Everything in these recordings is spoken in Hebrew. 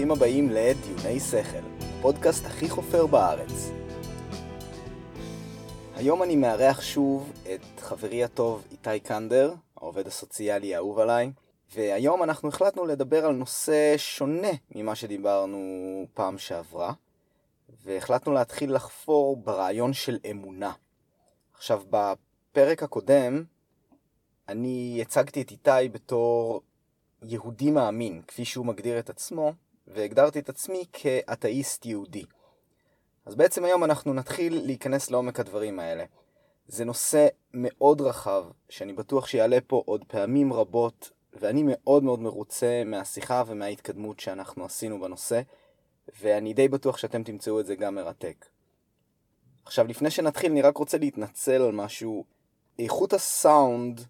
שלום, וברוכים הבאים לדיוני שכל, הפודקאסט הכי חופר בארץ. היום אני מארח שוב את חברי הטוב איתי קנדר, העובד הסוציאלי האהוב עליי, והיום אנחנו החלטנו לדבר על נושא שונה ממה שדיברנו פעם שעברה, והחלטנו להתחיל לחפור ברעיון של אמונה. עכשיו, בפרק הקודם אני הצגתי את איתי בתור יהודי מאמין, כפי שהוא מגדיר את עצמו, והגדרתי את עצמי כאתאיסט יהודי. אז בעצם היום אנחנו נתחיל להיכנס לעומק הדברים האלה. זה נושא מאוד רחב, שאני בטוח שיעלה פה עוד פעמים רבות, ואני מאוד מאוד מרוצה מהשיחה ומההתקדמות שאנחנו עשינו בנושא, ואני די בטוח שאתם תמצאו את זה גם מרתק. עכשיו, לפני שנתחיל, אני רק רוצה להתנצל על משהו. איכות הסאונד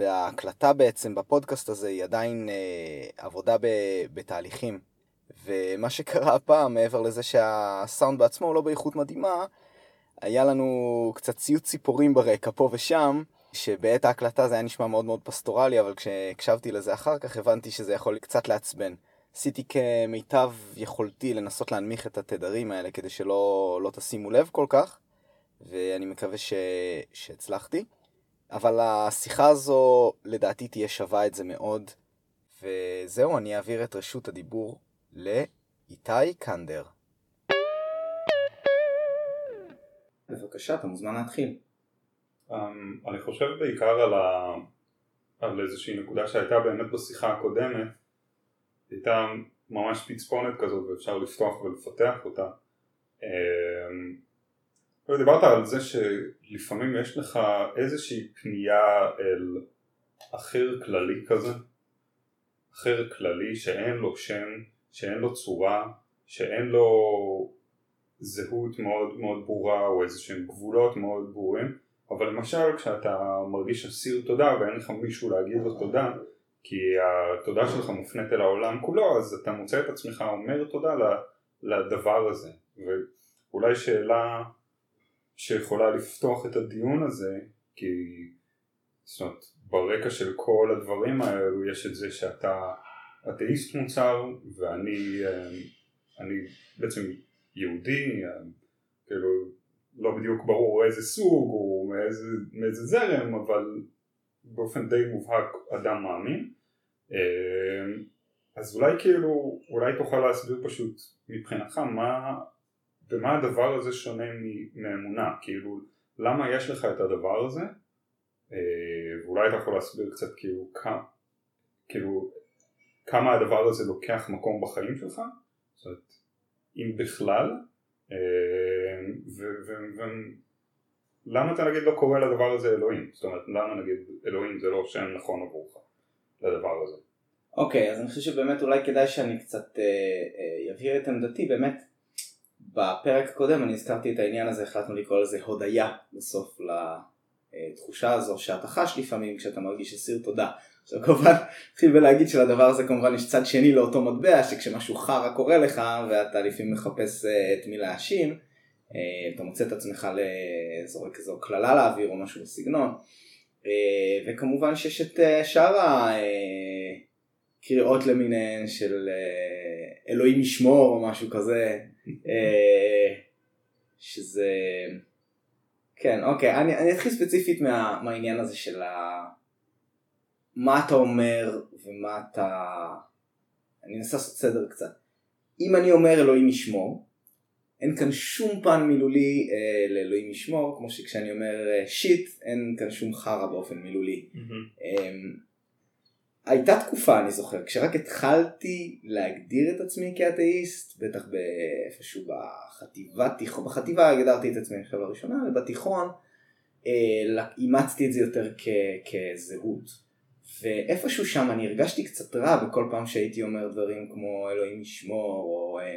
וההקלטה בעצם בפודקאסט הזה היא עדיין אה, עבודה ב, בתהליכים. ומה שקרה הפעם, מעבר לזה שהסאונד בעצמו הוא לא באיכות מדהימה, היה לנו קצת ציוץ ציפורים ברקע פה ושם, שבעת ההקלטה זה היה נשמע מאוד מאוד פסטורלי, אבל כשהקשבתי לזה אחר כך הבנתי שזה יכול קצת לעצבן. עשיתי כמיטב יכולתי לנסות להנמיך את התדרים האלה כדי שלא לא תשימו לב כל כך, ואני מקווה ש... שהצלחתי. אבל השיחה הזו לדעתי תהיה שווה את זה מאוד. וזהו, אני אעביר את רשות הדיבור לאיתי קנדר. בבקשה, אתה מוזמן להתחיל. Um, אני חושב בעיקר על, ה... על איזושהי נקודה שהייתה באמת בשיחה הקודמת, הייתה ממש פצפונת כזאת ואפשר לפתוח ולפתח אותה. Um, דיברת על זה שלפעמים יש לך איזושהי פנייה אל אחר כללי כזה, אחר כללי שאין לו שם, שאין לו צורה, שאין לו זהות מאוד מאוד ברורה או איזה שהם גבולות מאוד ברורים, אבל למשל כשאתה מרגיש אסיר תודה ואין לך מישהו להגיד לו תודה, כי התודה שלך מופנית אל העולם כולו, אז אתה מוצא את עצמך אומר תודה לדבר הזה. ואולי שאלה שיכולה לפתוח את הדיון הזה, כי זאת אומרת, ברקע של כל הדברים האלו יש את זה שאתה אתאיסט מוצר ואני אה, אני בעצם יהודי, אה, כאילו לא בדיוק ברור איזה סוג או מאיזה, מאיזה זרם, אבל באופן די מובהק אדם מאמין. אה, אז אולי כאילו, אולי תוכל להסביר פשוט מבחינתך מה במה הדבר הזה שונה מאמונה, כאילו למה יש לך את הדבר הזה? אה, ואולי אתה יכול להסביר קצת כאילו כמה, כאילו כמה הדבר הזה לוקח מקום בחיים שלך, זאת אומרת אם בכלל אה, ולמה אתה נגיד לא קורא לדבר הזה אלוהים, זאת אומרת למה נגיד אלוהים זה לא שם נכון עבורך לדבר הזה. אוקיי okay, אז אני חושב שבאמת אולי כדאי שאני קצת אבהיר אה, את עמדתי. באמת בפרק הקודם אני הזכרתי את העניין הזה, החלטנו לקרוא לזה הודיה בסוף לתחושה הזו שאתה חש לפעמים כשאתה מרגיש אסיר תודה. עכשיו כמובן, נתחיל בלהגיד שלדבר הזה כמובן יש צד שני לאותו מטבע, שכשמשהו חרא קורה לך ואתה לפעמים מחפש אה, את מי להאשים, אה, אתה מוצא את עצמך לזורק איזו קללה לאוויר או משהו בסגנון. אה, וכמובן שיש את שאר הקריאות למיניהן של אלוהים ישמור או משהו כזה. אה, שזה... כן, אוקיי, אני, אני אתחיל ספציפית מה, מהעניין הזה של ה... מה אתה אומר ומה אתה... אני אנסה לעשות סדר קצת. אם אני אומר אלוהים ישמור, אין כאן שום פן מילולי אה, לאלוהים ישמור, כמו שכשאני אומר אה, שיט, אין כאן שום חרא באופן מילולי. Mm-hmm. אה, הייתה תקופה אני זוכר כשרק התחלתי להגדיר את עצמי כאתאיסט בטח באיפשהו בחטיבה תיכון בחטיבה הגדרתי את עצמי עכשיו לראשונה ובתיכון אה, אימצתי את זה יותר כ- כזהות. ואיפשהו שם אני הרגשתי קצת רע בכל פעם שהייתי אומר דברים כמו אלוהים ישמור או, אה,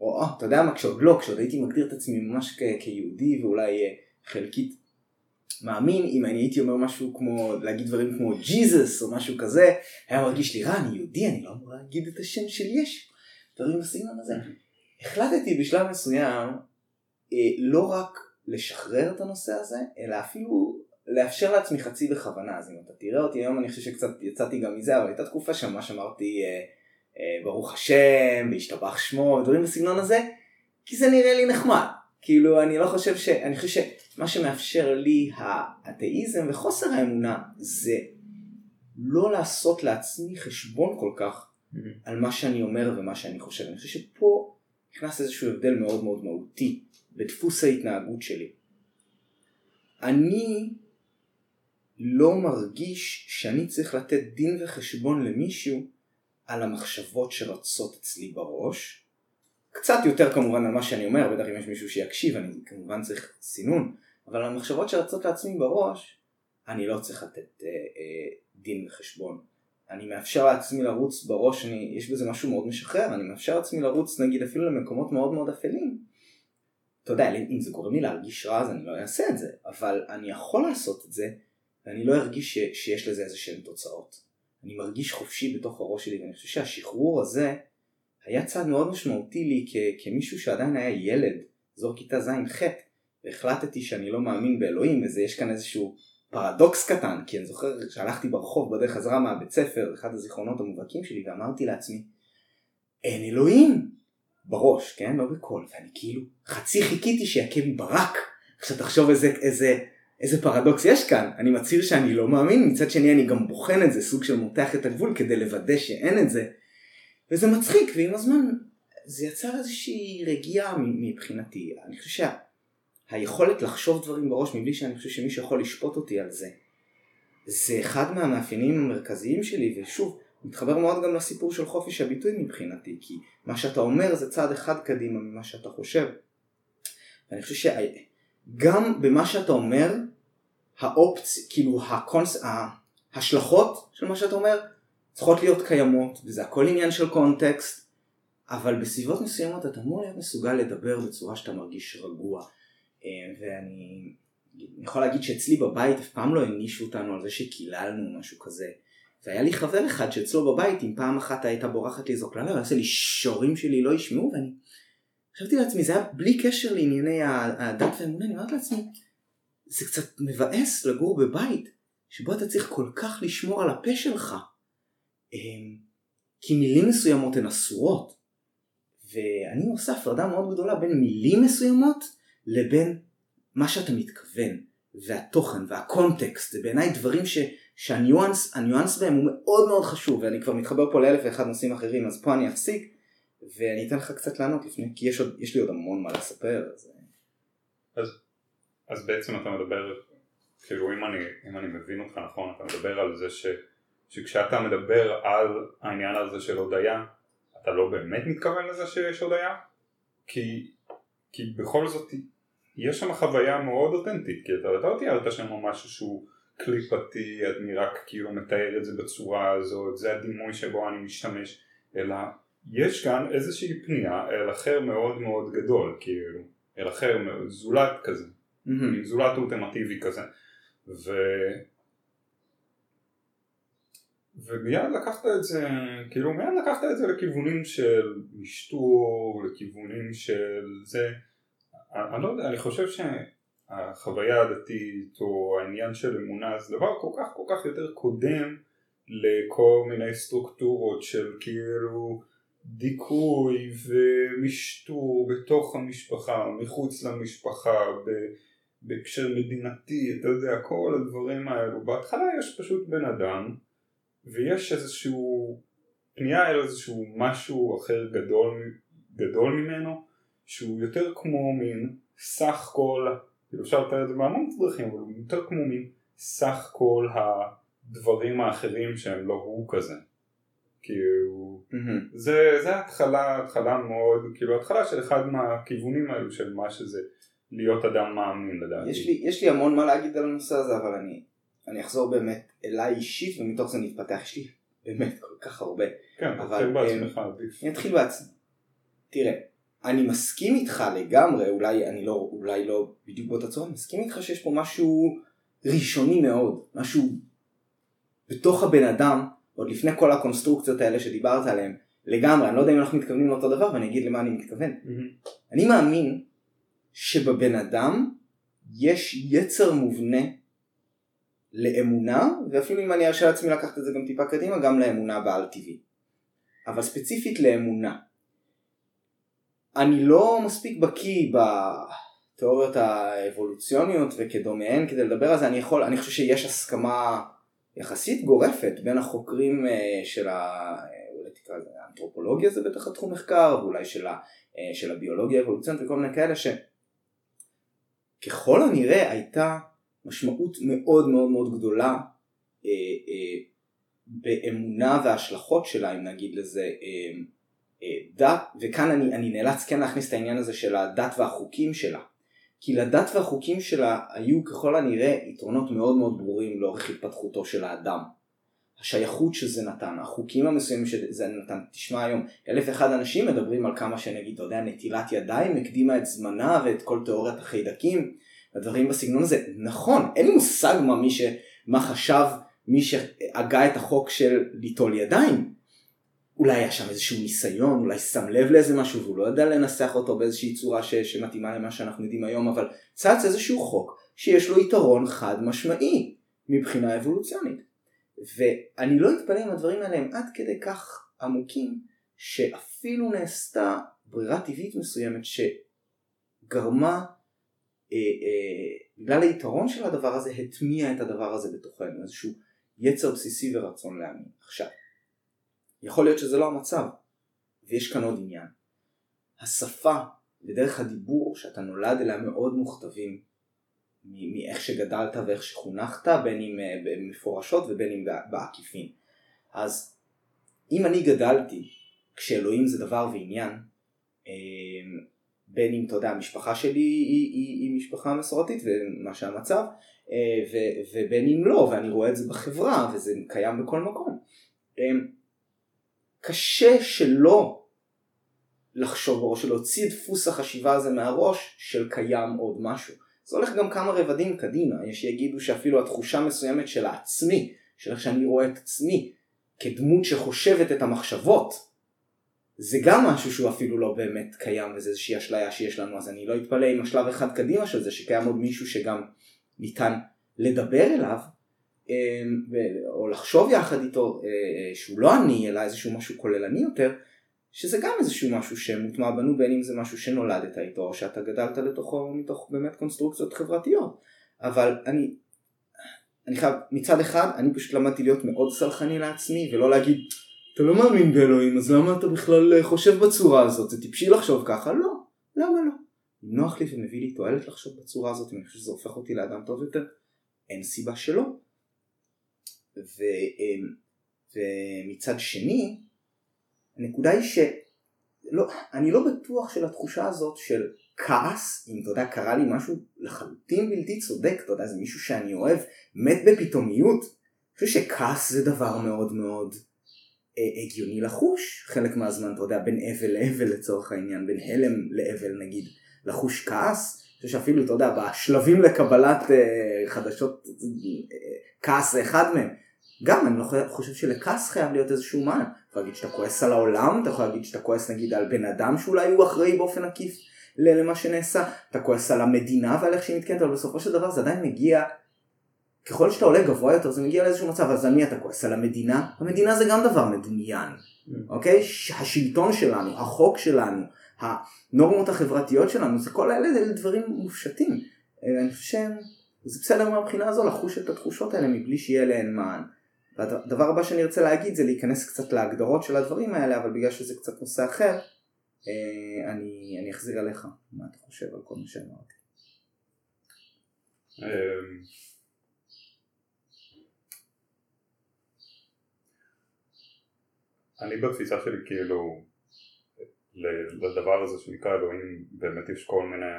או, או אתה יודע מה כשעוד לא כשעוד הייתי מגדיר את עצמי ממש כ- כיהודי ואולי אה, חלקית מאמין אם אני הייתי אומר משהו כמו להגיד דברים כמו ג'יזוס או משהו כזה היה מרגיש לי רע אני יהודי אני לא אמור להגיד את השם של יש דברים בסגנון הזה. החלטתי בשלב מסוים אה, לא רק לשחרר את הנושא הזה אלא אפילו לאפשר לעצמי חצי בכוונה. אז אם אתה תראה אותי היום אני חושב שקצת יצאתי גם מזה אבל הייתה תקופה שממש אמרתי אה, אה, ברוך השם, והשתבח שמו, דברים בסגנון הזה, כי זה נראה לי נחמד. כאילו, אני לא חושב ש... אני חושב שמה שמאפשר לי האתאיזם וחוסר האמונה זה לא לעשות לעצמי חשבון כל כך mm-hmm. על מה שאני אומר ומה שאני חושב. אני חושב שפה נכנס איזשהו הבדל מאוד מאוד מהותי בדפוס ההתנהגות שלי. אני לא מרגיש שאני צריך לתת דין וחשבון למישהו על המחשבות שרצות אצלי בראש. קצת יותר כמובן על מה שאני אומר, בטח אם יש מישהו שיקשיב, אני כמובן צריך סינון, אבל על המחשבות שרצות לעצמי בראש, אני לא צריך לתת אה, אה, דין וחשבון. אני מאפשר לעצמי לרוץ בראש, אני, יש בזה משהו מאוד משחרר, אני מאפשר לעצמי לרוץ נגיד אפילו למקומות מאוד מאוד אפלים. אתה יודע, אם זה גורם לי להרגיש רע אז אני לא אעשה את זה, אבל אני יכול לעשות את זה ואני לא ארגיש ש, שיש לזה איזה שהן תוצאות. אני מרגיש חופשי בתוך הראש שלי ואני חושב שהשחרור הזה היה צעד מאוד משמעותי לי כ, כמישהו שעדיין היה ילד, זו כיתה ז'-ח' והחלטתי שאני לא מאמין באלוהים וזה יש כאן איזשהו פרדוקס קטן כי אני זוכר שהלכתי ברחוב בדרך חזרה מהבית ספר אחד הזיכרונות המובהקים שלי ואמרתי לעצמי אין אלוהים בראש כן? לא בקול ואני כאילו חצי חיכיתי בי ברק. עכשיו תחשוב איזה איזה איזה פרדוקס יש כאן, אני מצהיר שאני לא מאמין, מצד שני אני גם בוחן את זה, סוג של מותח את הגבול כדי לוודא שאין את זה, וזה מצחיק, ועם הזמן זה יצר איזושהי רגיעה מבחינתי, אני חושב שהיכולת שה... לחשוב דברים בראש מבלי שאני חושב שמישהו יכול לשפוט אותי על זה, זה אחד מהמאפיינים המרכזיים שלי, ושוב, מתחבר מאוד גם לסיפור של חופש הביטוי מבחינתי, כי מה שאתה אומר זה צעד אחד קדימה ממה שאתה חושב. ואני חושב שגם במה שאתה אומר, האופציה, כאילו הקונס... ההשלכות של מה שאתה אומר צריכות להיות קיימות, וזה הכל עניין של קונטקסט, אבל בסביבות מסוימות אתה אמור להיות מסוגל לדבר בצורה שאתה מרגיש רגוע. אה, ואני יכול להגיד שאצלי בבית אף פעם לא הענישו אותנו על זה שקיללנו משהו כזה. והיה לי חבר אחד שאצלו בבית, אם פעם אחת הייתה בורחת לי איזו קללה, הוא עושה לי שורים שלי לא ישמעו, ואני חשבתי לעצמי, זה היה בלי קשר לענייני הדת והאמונה, אני אמרתי לעצמי, זה קצת מבאס לגור בבית שבו אתה צריך כל כך לשמור על הפה שלך. אמ, כי מילים מסוימות הן אסורות. ואני עושה הפרדה מאוד גדולה בין מילים מסוימות לבין מה שאתה מתכוון. והתוכן והקונטקסט זה בעיניי דברים ש, שהניואנס הניואנס בהם הוא מאוד מאוד חשוב ואני כבר מתחבר פה לאלף ואחד נושאים אחרים אז פה אני אפסיק ואני אתן לך קצת לענות לפני כי יש, עוד, יש לי עוד המון מה לספר אז, אז אז בעצם אתה מדבר, כאילו אם אני, אם אני מבין אותך נכון, אתה מדבר על זה ש, שכשאתה מדבר על העניין הזה של הודיה, אתה לא באמת מתכוון לזה שיש הודיה? כי, כי בכל זאת יש שם חוויה מאוד אותנטית, כי אתה לא תיארת שם משהו שהוא קליפתי, אני רק כאילו מתאר את זה בצורה הזאת, זה הדימוי שבו אני משתמש, אלא יש כאן איזושהי פנייה אל אחר מאוד מאוד גדול, כאילו, אל אחר מאוד זולת כזה. mm-hmm. זולת אולטימטיבי כזה ו... ומיד לקחת את זה, כאילו מיד לקחת את זה לכיוונים של משטור, לכיוונים של זה, אני לא יודע, אני חושב שהחוויה הדתית או העניין של אמונה זה דבר כל כך כל כך יותר קודם לכל מיני סטרוקטורות של כאילו דיכוי ומשטור בתוך המשפחה, מחוץ למשפחה, בהקשר מדינתי, אתה יודע, כל הדברים האלו. בהתחלה יש פשוט בן אדם, ויש איזשהו פנייה אל איזשהו משהו אחר גדול, גדול ממנו, שהוא יותר כמו מין סך כל, כאילו אפשר לתאר את זה בהמון דרכים, אבל הוא יותר כמו מין סך כל הדברים האחרים שהם לא הוא כזה. כאילו, mm-hmm. זה, זה התחלה, התחלה מאוד, כאילו התחלה של אחד מהכיוונים האלו של מה שזה להיות אדם מאמין לדעתי. יש לי, יש לי המון מה להגיד על הנושא הזה אבל אני, אני אחזור באמת אליי אישית ומתוך זה נתפתח, יש לי באמת כל כך הרבה. כן, אבל בעצמך עדיף. אני אתחיל בעצמי. תראה, אני מסכים איתך לגמרי, אולי אני לא, אולי לא בדיוק באותה צורה, מסכים איתך שיש פה משהו ראשוני מאוד, משהו בתוך הבן אדם, עוד לפני כל הקונסטרוקציות האלה שדיברת עליהן, לגמרי, אני לא יודע אם אנחנו מתכוונים לאותו דבר ואני אגיד למה אני מתכוון. Mm-hmm. אני מאמין שבבן אדם יש יצר מובנה לאמונה, ואפילו אם אני ארשה לעצמי לקחת את זה גם טיפה קדימה, גם לאמונה בעל טבעי. אבל ספציפית לאמונה. אני לא מספיק בקיא בתיאוריות האבולוציוניות וכדומיהן כדי לדבר על זה, אני יכול, אני חושב שיש הסכמה יחסית גורפת בין החוקרים אה, של ה... אולי תקרא לזה האנתרופולוגיה זה בטח התחום מחקר, ואולי של, ה, אה, של הביולוגיה האבולוציונית וכל מיני כאלה שככל הנראה הייתה משמעות מאוד מאוד מאוד גדולה אה, אה, באמונה וההשלכות שלה, אם נגיד לזה אה, דת, וכאן אני, אני נאלץ כן להכניס את העניין הזה של הדת והחוקים שלה. כי לדת והחוקים שלה היו ככל הנראה יתרונות מאוד מאוד ברורים לאורך התפתחותו של האדם. השייכות שזה נתן, החוקים המסוימים שזה נתן, תשמע היום, אלף אחד אנשים מדברים על כמה שנגיד, אתה יודע, נטילת ידיים הקדימה את זמנה ואת כל תיאוריית החיידקים, הדברים בסגנון הזה, נכון, אין לי מושג מה מי ש... מה חשב מי שהגה את החוק של ליטול ידיים. אולי היה שם איזשהו ניסיון, אולי שם לב לאיזה משהו והוא לא יודע לנסח אותו באיזושהי צורה ש... שמתאימה למה שאנחנו יודעים היום, אבל צץ איזשהו חוק שיש לו יתרון חד משמעי מבחינה אבולוציונית. ואני לא אתפלא אם הדברים האלה הם עד כדי כך עמוקים, שאפילו נעשתה ברירה טבעית מסוימת שגרמה, בגלל היתרון של הדבר הזה, הטמיע את הדבר הזה בתוכנו, איזשהו יצר בסיסי ורצון להאמין. עכשיו, יכול להיות שזה לא המצב, ויש כאן עוד עניין. השפה ודרך הדיבור שאתה נולד אליה מאוד מוכתבים מאיך שגדלת ואיך שחונכת, בין אם אה, מפורשות ובין אם בעקיפין. אז אם אני גדלתי כשאלוהים זה דבר ועניין, אה, בין אם אתה יודע המשפחה שלי היא, היא, היא משפחה מסורתית ומה שהמצב, אה, ו, ובין אם לא, ואני רואה את זה בחברה וזה קיים בכל מקום. קשה שלא לחשוב בראש, של להוציא את דפוס החשיבה הזה מהראש של קיים עוד משהו. זה הולך גם כמה רבדים קדימה, יש שיגידו שאפילו התחושה מסוימת של העצמי, של איך שאני רואה את עצמי כדמות שחושבת את המחשבות, זה גם משהו שהוא אפילו לא באמת קיים וזה איזושהי אשליה שיש לנו, אז אני לא אתפלא אם השלב אחד קדימה של זה שקיים עוד מישהו שגם ניתן לדבר אליו, אמ, או לחשוב יחד איתו אה, אה, שהוא לא אני אלא איזשהו משהו כוללני יותר שזה גם איזשהו משהו שמוטמע בנו בין אם זה משהו שנולדת איתו או שאתה גדלת לתוכו מתוך באמת קונסטרוקציות חברתיות. אבל אני אני חייב מצד אחד אני פשוט למדתי להיות מאוד סלחני לעצמי ולא להגיד אתה לא מאמין באלוהים אז למה אתה בכלל חושב בצורה הזאת? זה טיפשי לחשוב ככה? לא. למה לא? נוח לי ומביא לי תועלת לחשוב בצורה הזאת אם אני חושב שזה הופך אותי לאדם טוב יותר. אין סיבה שלא. ו, אמ, ומצד שני, הנקודה היא שאני לא בטוח של התחושה הזאת של כעס, אם אתה יודע, קרה לי משהו לחלוטין בלתי צודק, אתה יודע, זה מישהו שאני אוהב, מת בפתאומיות. אני חושב שכעס זה דבר מאוד מאוד אה, הגיוני לחוש, חלק מהזמן, אתה יודע, בין אבל לאבל לצורך העניין, בין הלם לאבל נגיד, לחוש כעס. אני חושב שאפילו, אתה יודע, בשלבים לקבלת אה, חדשות, אה, כעס זה אחד מהם. גם אני לא חושב שלכעס חייב להיות איזשהו מען. אתה יכול להגיד שאתה כועס על העולם, אתה יכול להגיד שאתה כועס נגיד על בן אדם שאולי הוא אחראי באופן עקיף למה שנעשה, אתה כועס על המדינה ועל איך שהיא מתקנת, אבל בסופו של דבר זה עדיין מגיע, ככל שאתה עולה גבוה יותר זה מגיע לאיזשהו מצב, אז על מי אתה כועס? על המדינה? המדינה זה גם דבר מדומיין, mm. אוקיי? השלטון שלנו, החוק שלנו, הנורמות החברתיות שלנו, זה כל אלה, אלה דברים מופשטים. אני חושב שזה בסדר מהבחינה הזו לחוש את התחושות האלה מבלי שיהיה להן מען. והדבר הבא שאני ארצה להגיד זה להיכנס קצת להגדרות של הדברים האלה, אבל בגלל שזה קצת נושא אחר, אה, אני, אני אחזיר עליך מה אתה חושב על כל מה שאמרתי. אני בתפיסה שלי כאילו לדבר הזה שנקרא אלוהים באמת יש כל מיני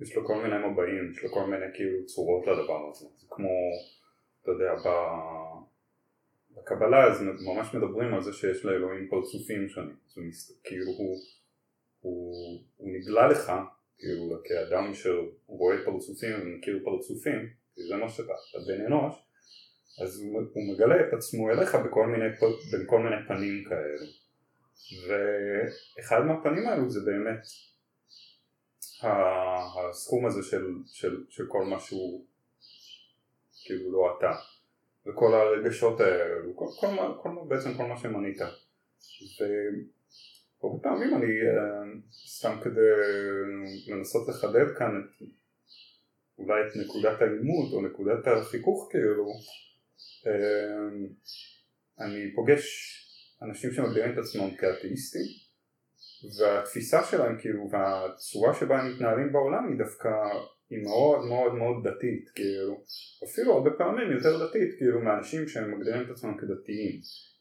יש לו כל מיני מבעים, יש לו כל מיני כאילו צורות לדבר הזה, זה כמו אתה יודע, בקבלה אז ממש מדברים על זה שיש לאלוהים פרצופים שונים, זאת אומרת, כאילו הוא, הוא, הוא נגלה לך, כאילו כאדם שרואה פרצופים ומכיר פרצופים, כי זה מה שאתה, אתה בן אנוש, אז הוא, מגלה את עצמו אליך בכל מיני, בין כל מיני פנים כאלו, ואחד מהפנים האלו זה באמת הסכום הזה של, של, של כל מה שהוא כאילו לא אתה. וכל הרגשות האלו, כל, כל, כל, כל, בעצם כל מה שמנית. והרבה פעמים אני, אה, סתם כדי לנסות לחדד כאן את, אולי את נקודת העימות או נקודת החיכוך כאילו, אני פוגש אנשים שמגדירים את עצמם כאתאיסטים והתפיסה שלהם כאילו והצורה שבה הם מתנהלים בעולם היא דווקא היא מאוד מאוד מאוד דתית כאילו אפילו הרבה פעמים יותר דתית כאילו מאנשים שהם מגדירים את עצמם כדתיים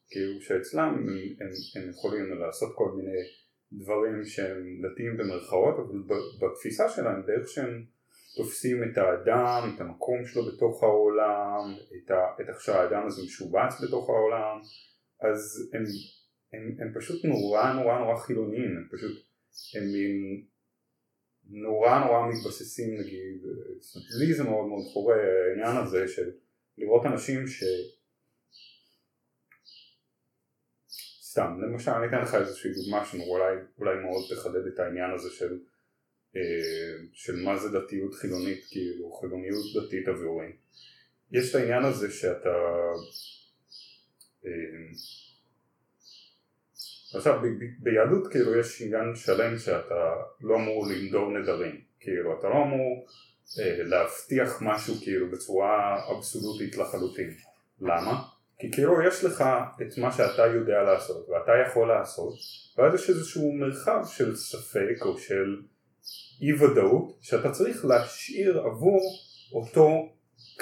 כאילו שאצלם הם, הם, הם יכולים לעשות כל מיני דברים שהם דתיים במרכאות אבל בתפיסה שלהם דרך שהם תופסים את האדם, את המקום שלו בתוך העולם, את, ה, את איך שהאדם הזה משובץ בתוך העולם. אז הם, הם, הם פשוט נורא נורא נורא חילוניים, הם פשוט, הם נורא נורא מתבססים נגיד, לי זה מאוד מאוד חורה העניין הזה של לראות אנשים ש... סתם, למשל אני אתן לך איזושהי דוגמה שאולי אולי מאוד תחדד את העניין הזה של, של מה זה דתיות חילונית, כאילו חילוניות דתית עבורי. יש את העניין הזה שאתה אה, עכשיו ביהדות כאילו יש עניין שלם שאתה לא אמור לנדור נדרים, כאילו אתה לא אמור אה, להבטיח משהו כאילו בצורה אבסולוטית לחלוטין, למה? כי כאילו יש לך את מה שאתה יודע לעשות ואתה יכול לעשות ואז יש איזשהו מרחב של ספק או של אי ודאות שאתה צריך להשאיר עבור אותו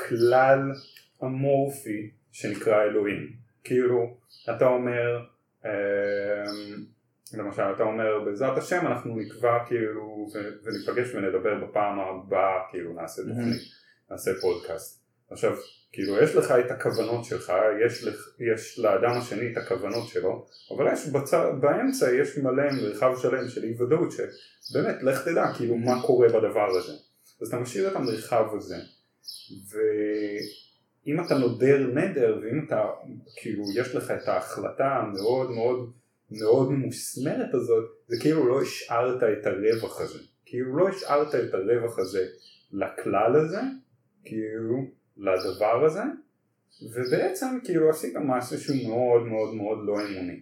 כלל אמורפי שנקרא אלוהים. כאילו אתה אומר אמ, למשל אתה אומר בעזרת השם אנחנו נקבע כאילו וניפגש ונדבר בפעם הבאה כאילו נעשה תוכנית, נעשה פודקאסט עכשיו כאילו יש לך את הכוונות שלך, יש, לך, יש לאדם השני את הכוונות שלו, אבל יש בצע, באמצע יש מלא מרחב שלם של אי ודאות שבאמת לך תדע כאילו מה קורה בדבר הזה. אז אתה משאיר את המרחב הזה אם אתה נודר נדר ואם אתה כאילו יש לך את ההחלטה המאוד מאוד מאוד מוסמרת הזאת זה כאילו לא השארת את הרווח הזה כאילו לא השארת את הרווח הזה לכלל הזה כאילו לדבר הזה ובעצם כאילו עשית מעשה שהוא מאוד מאוד מאוד לא אמוני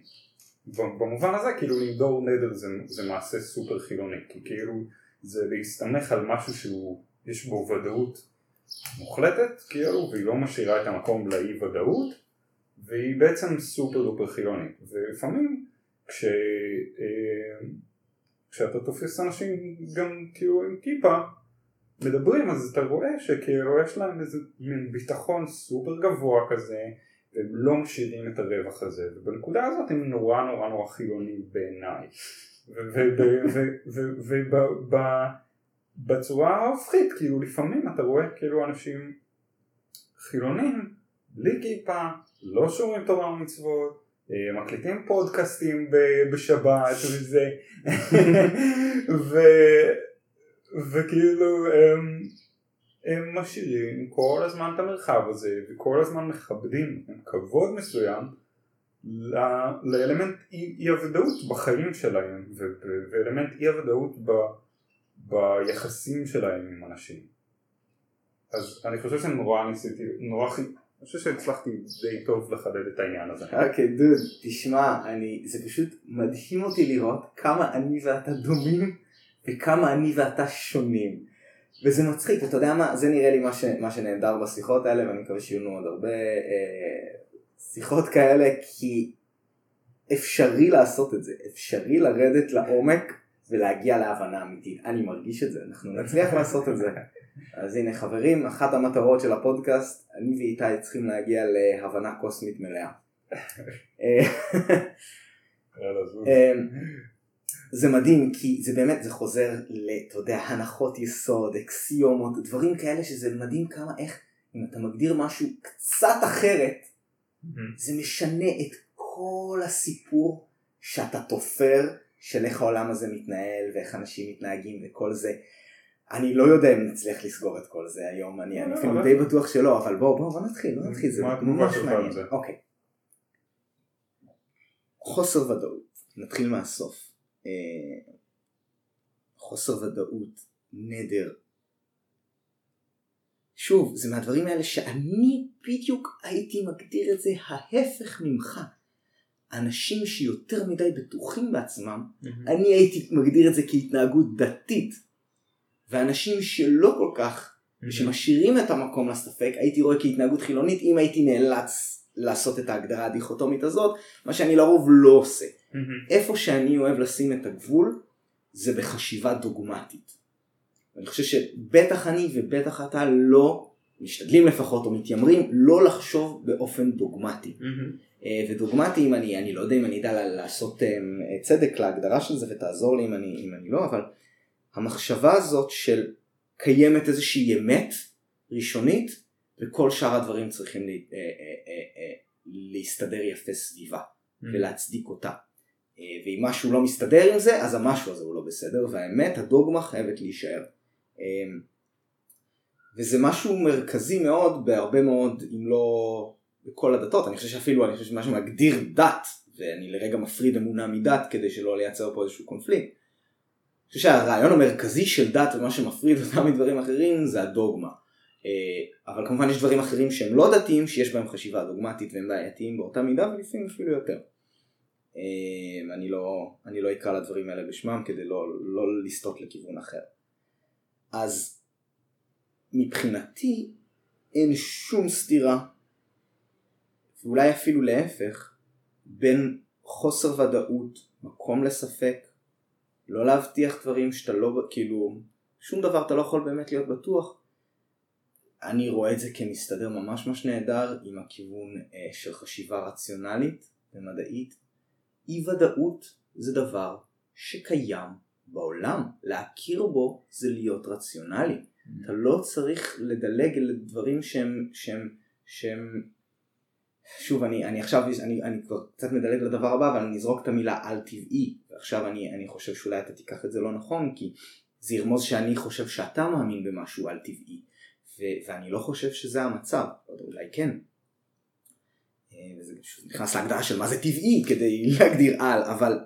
במובן הזה כאילו לנדור נדר זה, זה מעשה סופר חילוני כי כאילו זה להסתמך על משהו שהוא יש בו ודאות מוחלטת כאילו והיא לא משאירה את המקום לאי ודאות והיא בעצם סופר דופר חילונית. ולפעמים כש, אה, כשאתה תופס אנשים גם כאילו עם כיפה מדברים אז אתה רואה שכאילו יש להם איזה מין ביטחון סופר גבוה כזה והם לא משאירים את הרווח הזה ובנקודה הזאת הם נורא נורא נורא חילונים בעיניי בצורה ההופכית, כאילו לפעמים אתה רואה כאילו אנשים חילונים, בלי כיפה, לא שומרים תורה ומצוות, אה, מקליטים פודקאסטים בשבת וזה. וכאילו הם, הם משאירים כל הזמן את המרחב הזה וכל הזמן מכבדים עם כבוד מסוים לאלמנט אי הוודאות בחיים שלהם ואלמנט אי הוודאות ב... ביחסים שלהם עם אנשים. אז אני חושב שנורא ניסיתי, נורא חי... אני חושב שהצלחתי די טוב לחדד את העניין הזה. אוקיי, okay, דוד, תשמע, אני, זה פשוט מדהים אותי לראות כמה אני ואתה דומים וכמה אני ואתה שונים. וזה מצחיק, אתה יודע מה, זה נראה לי מה, ש, מה שנהדר בשיחות האלה, ואני מקווה שיהיו לנו עוד הרבה אה, שיחות כאלה, כי אפשרי לעשות את זה, אפשרי לרדת לעומק ולהגיע להבנה אמיתית. אני מרגיש את זה, אנחנו נצליח לעשות את זה. אז הנה חברים, אחת המטרות של הפודקאסט, אני ואיתי צריכים להגיע להבנה קוסמית מלאה. זה מדהים כי זה באמת זה חוזר ל, אתה יודע, הנחות יסוד, אקסיומות, דברים כאלה שזה מדהים כמה איך אם אתה מגדיר משהו קצת אחרת זה משנה את כל הסיפור שאתה תופר של איך העולם הזה מתנהל ואיך אנשים מתנהגים וכל זה. אני לא יודע אם נצליח לסגור את כל זה היום, אני לא, אפילו לא, די. בטוח שלא, אבל בואו בואו בוא נתחיל, בוא נתחיל, זה ממש מעניין. אוקיי. חוסר ודאות, נתחיל מהסוף. אה, חוסר ודאות, נדר, שוב, זה מהדברים האלה שאני בדיוק הייתי מגדיר את זה ההפך ממך. אנשים שיותר מדי בטוחים בעצמם, אני הייתי מגדיר את זה כהתנהגות דתית. ואנשים שלא כל כך, שמשאירים את המקום לספק, הייתי רואה כהתנהגות חילונית, אם הייתי נאלץ לעשות את ההגדרה הדיכוטומית הזאת, מה שאני לרוב לא עושה. איפה שאני אוהב לשים את הגבול, זה בחשיבה דוגמטית. אני חושב שבטח אני ובטח אתה לא משתדלים לפחות או מתיימרים לא לחשוב באופן דוגמטי. Mm-hmm. ודוגמטי אם אני, אני לא יודע אם אני אדע לעשות אה, צדק להגדרה של זה ותעזור לי אם אני, אם אני לא, אבל המחשבה הזאת של קיימת איזושהי אמת ראשונית וכל שאר הדברים צריכים לה, אה, להסתדר יפה סביבה mm-hmm. ולהצדיק אותה. ואם משהו לא מסתדר עם זה אז המשהו הזה הוא לא בסדר והאמת הדוגמה חייבת להישאר. אמ, וזה משהו מרכזי מאוד בהרבה מאוד, אם לא בכל הדתות, אני חושב שאפילו, אני חושב שמשהו מגדיר דת, ואני לרגע מפריד אמונה מדת כדי שלא לייצר פה איזשהו קונפליקט. אני חושב שהרעיון המרכזי של דת ומה שמפריד אותם מדברים אחרים זה הדוגמה. אה, אבל כמובן יש דברים אחרים שהם לא דתיים שיש בהם חשיבה דוגמטית והם בעייתיים באותה מידה ולפעמים אפילו יותר. אה, אני לא, אני לא אקרא לדברים האלה בשמם כדי לא, לא לסטות לכיוון אחר. אז מבחינתי אין שום סתירה, ואולי אפילו להפך, בין חוסר ודאות, מקום לספק, לא להבטיח דברים שאתה לא, כאילו, שום דבר אתה לא יכול באמת להיות בטוח. אני רואה את זה כמסתדר ממש ממש נהדר עם הכיוון אה, של חשיבה רציונלית ומדעית. אי ודאות זה דבר שקיים בעולם. להכיר בו זה להיות רציונלי. Mm. אתה לא צריך לדלג על דברים שהם, שהם, שהם שוב אני, אני עכשיו אני, אני כבר קצת מדלג לדבר הבא אבל אני אזרוק את המילה על טבעי ועכשיו אני, אני חושב שאולי אתה תיקח את זה לא נכון כי זה ירמוז שאני חושב שאתה מאמין במשהו על טבעי ו- ואני לא חושב שזה המצב אולי כן וזה נכנס להגדרה של מה זה טבעי כדי להגדיר על אבל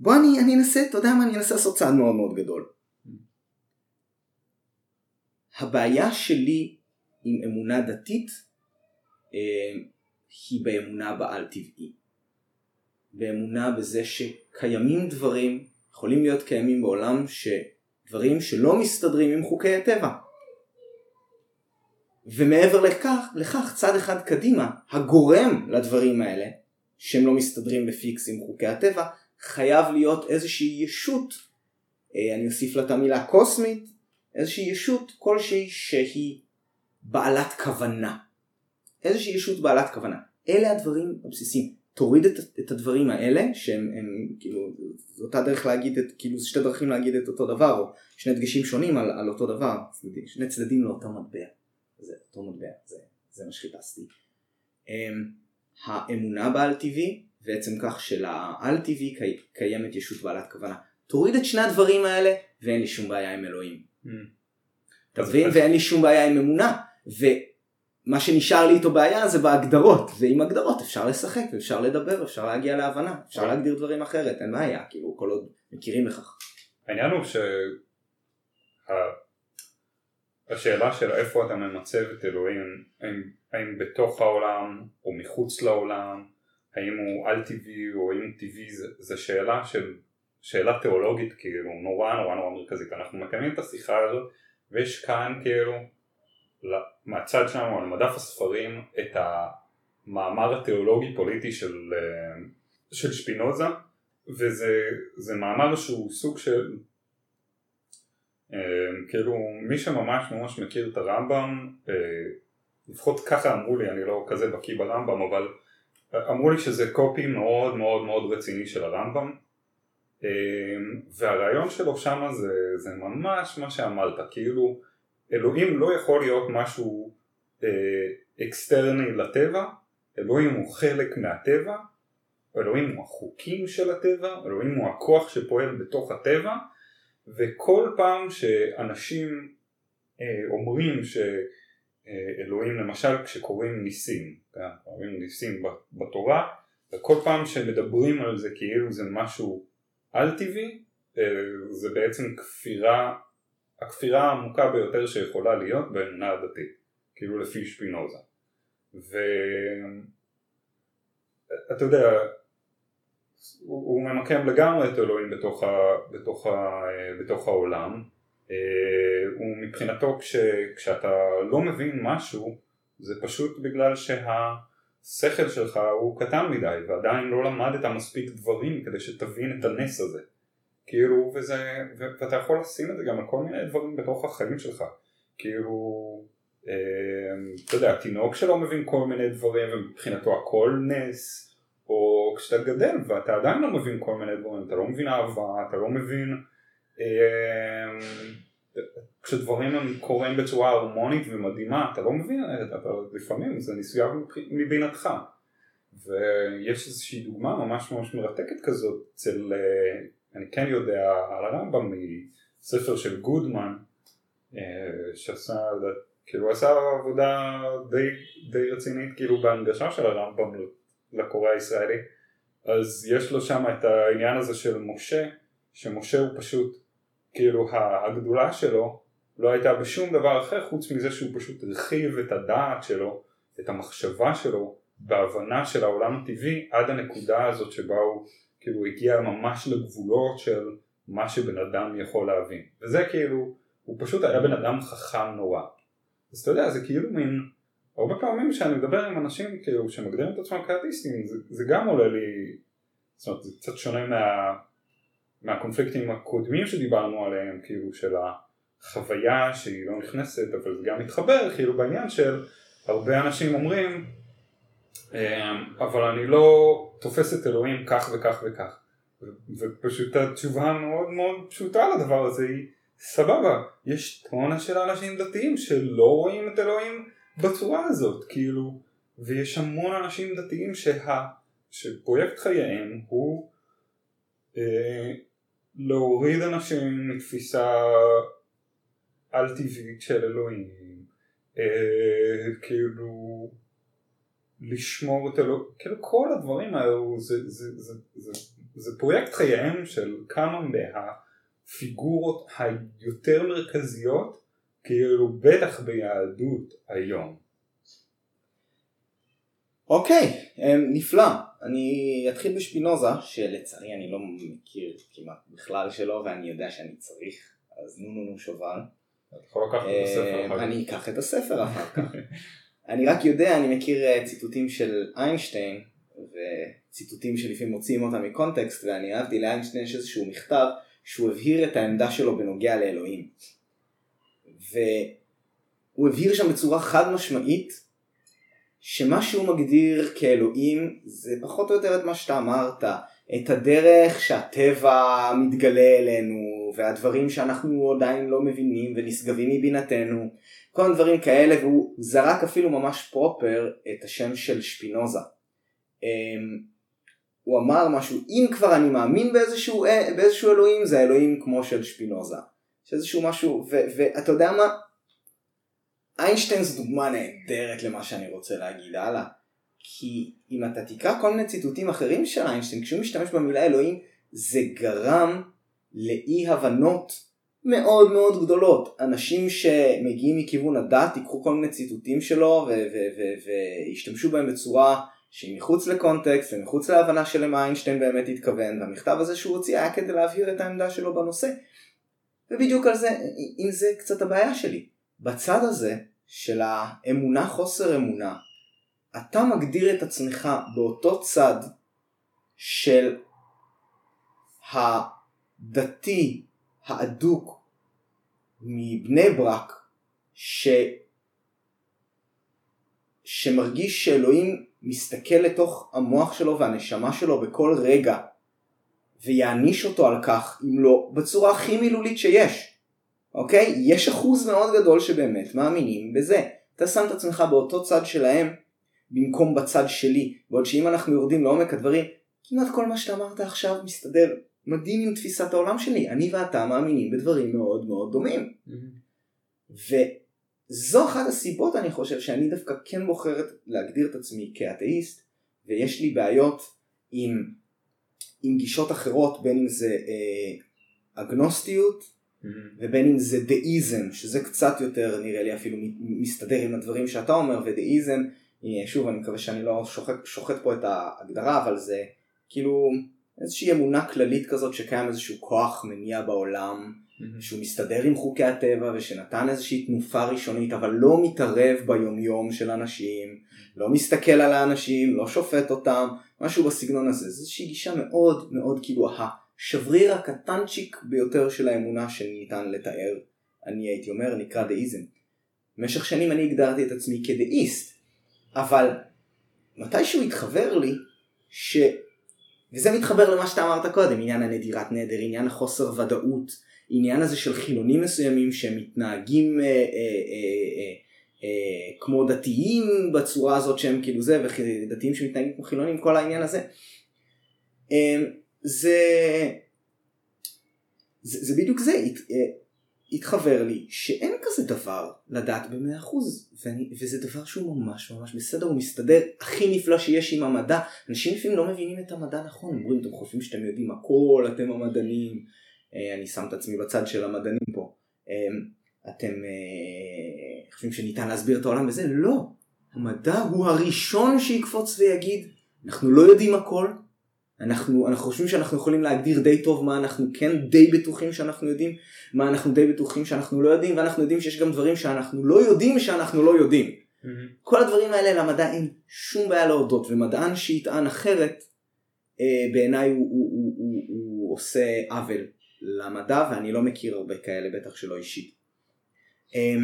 בוא אני, אני אנסה, אתה יודע מה, אני אנסה לעשות צעד מאוד מאוד גדול. הבעיה שלי עם אמונה דתית אה, היא באמונה בעל טבעי. באמונה בזה שקיימים דברים, יכולים להיות קיימים בעולם, שדברים שלא מסתדרים עם חוקי הטבע. ומעבר לכך, לכך צד אחד קדימה, הגורם לדברים האלה, שהם לא מסתדרים בפיקס עם חוקי הטבע, חייב להיות איזושהי ישות, אה, אני אוסיף לה את המילה קוסמית, איזושהי ישות כלשהי שהיא בעלת כוונה. איזושהי ישות בעלת כוונה. אלה הדברים הבסיסיים. תוריד את, את הדברים האלה שהם הם, כאילו זו אותה דרך להגיד את כאילו זה שתי דרכים להגיד את אותו דבר או שני דגשים שונים על, על אותו דבר שני צדדים לאותו מטבע זה אותו מטבע זה, זה מה שחיפשתי. Um, האמונה בעל טבעי ועצם כך שלעל טבעי קיימת ישות בעלת כוונה. תוריד את שני הדברים האלה ואין לי שום בעיה עם אלוהים. Mm. תבין? ואין לי שום בעיה עם אמונה. ומה שנשאר לי איתו בעיה זה בהגדרות, ועם הגדרות אפשר לשחק ואפשר לדבר, אפשר להגיע להבנה, אפשר. להגדיר דברים אחרת, אין בעיה, כאילו כל עוד מכירים בכך. העניין הוא שהשאלה של איפה אתה ממצב את אלוהים, האם, האם בתוך העולם או מחוץ לעולם, האם הוא על טבעי או האם הוא טבעי, זו שאלה של, שאלה תיאולוגית כאילו נורא נורא נורא מרכזית. אנחנו מקיימים את השיחה הזאת ויש כאן כאילו מהצד שלנו על מדף הספרים את המאמר התיאולוגי פוליטי של, אה, של שפינוזה וזה מאמר שהוא סוג של כאילו מי שממש ממש מכיר את הרמב"ם אה, לפחות ככה אמרו לי אני לא כזה בקיא ברמב"ם אבל אמרו לי שזה קופי מאוד מאוד מאוד רציני של הרמב"ם. אמ, והרעיון שלו שם זה, זה ממש מה שאמרת, כאילו אלוהים לא יכול להיות משהו אה, אקסטרני לטבע, אלוהים הוא חלק מהטבע, אלוהים הוא החוקים של הטבע, אלוהים הוא הכוח שפועל בתוך הטבע וכל פעם שאנשים אה, אומרים ש... אלוהים למשל כשקוראים ניסים, כן, קוראים ניסים בתורה וכל פעם שמדברים על זה כאילו זה משהו על טבעי אה, זה בעצם כפירה הכפירה העמוקה ביותר שיכולה להיות באמונה הדתית, כאילו לפי שפינוזה. ואתה יודע, הוא, ממקם לגמרי את אלוהים בתוך, ה, בתוך, ה, בתוך העולם, אה, הוא מבחינתו כש, כשאתה לא מבין משהו זה פשוט בגלל שהשכל שלך הוא קטן מדי ועדיין לא למדת מספיק דברים כדי שתבין את הנס הזה. כאילו וזה, ואתה יכול לשים את זה גם על כל מיני דברים בתוך החיים שלך. כאילו אה, אתה יודע, תינוק שלא מבין כל מיני דברים ומבחינתו הכל נס או כשאתה גדל ואתה עדיין לא מבין כל מיני דברים, אתה לא מבין אהבה, אתה לא מבין אה, כשדברים הם קורים בצורה הרמונית ומדהימה, אתה לא מבין, אתה, לפעמים זה ניסויה מבינתך. ויש איזושהי דוגמה ממש ממש מרתקת כזאת אצל, אה, אני כן יודע על הרמב"ם מספר של גודמן, אה, שעשה, כאילו עשה עבודה די, די רצינית כאילו בהנגשה של הרמב"ם לקורא הישראלי, אז יש לו שם את העניין הזה של משה, שמשה הוא פשוט כאילו הגדולה שלו לא הייתה בשום דבר אחר חוץ מזה שהוא פשוט הרחיב את הדעת שלו, את המחשבה שלו, בהבנה של העולם הטבעי עד הנקודה הזאת שבה הוא כאילו הגיע ממש לגבולות של מה שבן אדם יכול להבין. וזה כאילו, הוא פשוט היה בן אדם חכם נורא. אז אתה יודע, זה כאילו מין, הרבה פעמים כשאני מדבר עם אנשים כאילו שמגדירים את עצמם כאטיסטים, זה, זה גם עולה לי, זאת אומרת זה קצת שונה מה... מהקונפליקטים הקודמים שדיברנו עליהם, כאילו של החוויה שהיא לא נכנסת, אבל זה גם מתחבר, כאילו בעניין של הרבה אנשים אומרים, אמ, אבל אני לא תופס את אלוהים כך וכך וכך. ופשוט התשובה המאוד מאוד פשוטה לדבר הזה היא סבבה, יש טונה של אנשים דתיים שלא רואים את אלוהים בצורה הזאת, כאילו, ויש המון אנשים דתיים שה, שפרויקט חייהם הוא אה, להוריד אנשים מתפיסה על טבעית של אלוהים, אה, כאילו לשמור את אלוהים, כאילו כל הדברים האלו זה, זה, זה, זה, זה פרויקט חייהם של כמה מהפיגורות היותר מרכזיות, כאילו בטח ביהדות היום. אוקיי, okay, נפלא. אני אתחיל בשפינוזה, שלצערי אני לא מכיר כמעט בכלל שלו, ואני יודע שאני צריך, אז נו נו נו שובל. אה, אני אקח את הספר אחר כך. אני רק יודע, אני מכיר אה, ציטוטים של איינשטיין, וציטוטים שלפעמים מוציאים אותם מקונטקסט, ואני אהבתי לאיינשטיין יש איזשהו מכתב שהוא הבהיר את העמדה שלו בנוגע לאלוהים. והוא הבהיר שם בצורה חד משמעית שמה שהוא מגדיר כאלוהים זה פחות או יותר את מה שאתה אמרת, את הדרך שהטבע מתגלה אלינו והדברים שאנחנו עדיין לא מבינים ונשגבים מבינתנו, כל מיני דברים כאלה והוא זרק אפילו ממש פרופר את השם של שפינוזה. אמ, הוא אמר משהו, אם כבר אני מאמין באיזשהו, באיזשהו אלוהים זה האלוהים כמו של שפינוזה. שאיזשהו משהו, ואתה יודע מה? איינשטיין זו דוגמה נהדרת למה שאני רוצה להגיד הלאה. כי אם אתה תקרא כל מיני ציטוטים אחרים של איינשטיין, כשהוא משתמש במילה אלוהים, זה גרם לאי הבנות מאוד מאוד גדולות. אנשים שמגיעים מכיוון הדת ייקחו כל מיני ציטוטים שלו וישתמשו בהם בצורה שהיא מחוץ לקונטקסט ומחוץ להבנה של למה איינשטיין באמת התכוון, והמכתב הזה שהוא הוציא היה כדי להבהיר את העמדה שלו בנושא. ובדיוק על זה, עם זה קצת הבעיה שלי. בצד הזה של האמונה חוסר אמונה, אתה מגדיר את עצמך באותו צד של הדתי האדוק מבני ברק ש... שמרגיש שאלוהים מסתכל לתוך המוח שלו והנשמה שלו בכל רגע ויעניש אותו על כך אם לא בצורה הכי מילולית שיש. אוקיי? יש אחוז מאוד גדול שבאמת מאמינים בזה. אתה שם את עצמך באותו צד שלהם במקום בצד שלי. בעוד שאם אנחנו יורדים לעומק הדברים, כמעט כל מה שאתה אמרת עכשיו מסתדר מדהים עם תפיסת העולם שלי. אני ואתה מאמינים בדברים מאוד מאוד דומים. Mm-hmm. וזו אחת הסיבות אני חושב שאני דווקא כן בוחרת להגדיר את עצמי כאתאיסט, ויש לי בעיות עם, עם גישות אחרות בין אם זה אה, אגנוסטיות ובין אם זה דאיזם, שזה קצת יותר נראה לי אפילו מסתדר עם הדברים שאתה אומר, ודאיזם, שוב אני מקווה שאני לא שוחט, שוחט פה את ההגדרה, אבל זה כאילו איזושהי אמונה כללית כזאת שקיים איזשהו כוח מניע בעולם, mm-hmm. שהוא מסתדר עם חוקי הטבע ושנתן איזושהי תנופה ראשונית, אבל לא מתערב ביומיום של אנשים, לא מסתכל על האנשים, לא שופט אותם, משהו בסגנון הזה. זו איזושהי גישה מאוד מאוד כאילו השבריר הקטנצ'יק ביותר של האמונה שניתן לתאר, אני הייתי אומר, נקרא דאיזם. במשך שנים אני הגדרתי את עצמי כדאיסט, אבל מתישהו התחבר לי ש... וזה מתחבר למה שאתה אמרת קודם, עניין הנדירת נדר, עניין החוסר ודאות, עניין הזה של חילונים מסוימים שמתנהגים אה, אה, אה, אה, אה, כמו דתיים בצורה הזאת שהם כאילו זה, ודתיים שמתנהגים כמו חילונים, כל העניין הזה. אה, זה, זה, זה בדיוק זה, הת, אה, התחבר לי שאין כזה דבר לדעת במאה אחוז, וזה דבר שהוא ממש ממש בסדר, הוא מסתדר הכי נפלא שיש עם המדע. אנשים לפעמים לא מבינים את המדע נכון, אומרים אתם חושבים שאתם יודעים הכל, אתם המדענים, אני שם את עצמי בצד של המדענים פה, אה, אתם חושבים שניתן להסביר את העולם וזה, לא, המדע הוא הראשון שיקפוץ ויגיד, אנחנו לא יודעים הכל, אנחנו, אנחנו חושבים שאנחנו יכולים להגדיר די טוב מה אנחנו כן די בטוחים שאנחנו יודעים, מה אנחנו די בטוחים שאנחנו לא יודעים, ואנחנו יודעים שיש גם דברים שאנחנו לא יודעים שאנחנו לא יודעים. Mm-hmm. כל הדברים האלה למדע אין שום בעיה להודות, ומדען שיטען אחרת, אה, בעיניי הוא, הוא, הוא, הוא, הוא עושה עוול למדע, ואני לא מכיר הרבה כאלה, בטח שלא אישית. אה,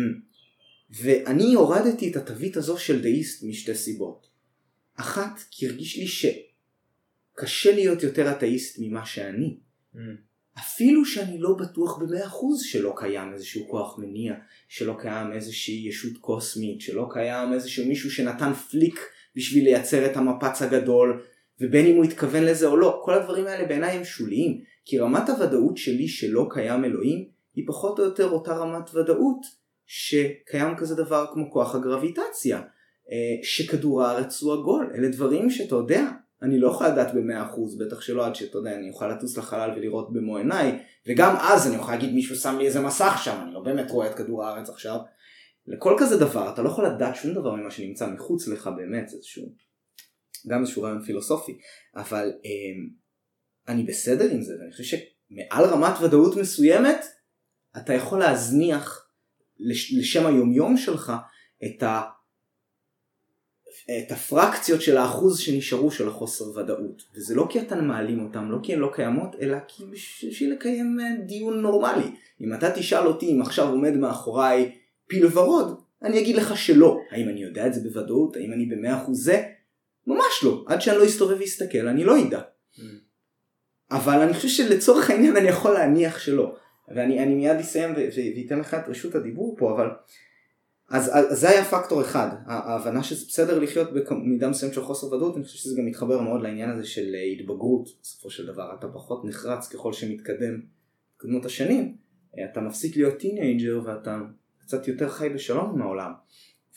ואני הורדתי את התווית הזו של דאיסט משתי סיבות. אחת, כי הרגיש לי ש... קשה להיות יותר אתאיסט ממה שאני. Mm. אפילו שאני לא בטוח במאה אחוז שלא קיים איזשהו כוח מניע, שלא קיים איזושהי ישות קוסמית, שלא קיים איזשהו מישהו שנתן פליק בשביל לייצר את המפץ הגדול, ובין אם הוא התכוון לזה או לא, כל הדברים האלה בעיניי הם שוליים, כי רמת הוודאות שלי שלא קיים אלוהים, היא פחות או יותר אותה רמת ודאות שקיים כזה דבר כמו כוח הגרביטציה, אה, שכדור הארץ הוא עגול, אלה דברים שאתה יודע, אני לא יכול לדעת במאה אחוז, בטח שלא עד שאתה יודע, אני אוכל לטוס לחלל ולראות במו עיניי, וגם אז אני יכול להגיד מישהו שם לי איזה מסך שם, אני לא באמת רואה את כדור הארץ עכשיו. לכל כזה דבר, אתה לא יכול לדעת שום דבר ממה שנמצא מחוץ לך באמת, איזשהו, גם איזשהו רעיון פילוסופי, אבל אה, אני בסדר עם זה, ואני חושב שמעל רמת ודאות מסוימת, אתה יכול להזניח לשם היומיום שלך את ה... את הפרקציות של האחוז שנשארו של החוסר ודאות. וזה לא כי אתם מעלים אותם, לא כי הן לא קיימות, אלא כי בשביל לקיים אה, דיון נורמלי. אם אתה תשאל אותי אם עכשיו עומד מאחוריי פיל ורוד, אני אגיד לך שלא. האם אני יודע את זה בוודאות? האם אני במאה אחוז זה? ממש לא. עד שאני לא אסתובב ואסתכל, אני לא אדע. אבל אני חושב שלצורך העניין אני יכול להניח שלא. ואני מיד אסיים ואתן לך את רשות הדיבור פה, אבל אז, אז זה היה פקטור אחד, ההבנה שזה בסדר לחיות במידה מסוימת של חוסר ודאות, אני חושב שזה גם מתחבר מאוד לעניין הזה של אה, התבגרות בסופו של דבר, אתה פחות נחרץ ככל שמתקדם מתקדמות השנים, אה, אתה מפסיק להיות teenager ואתה קצת יותר חי בשלום עם העולם.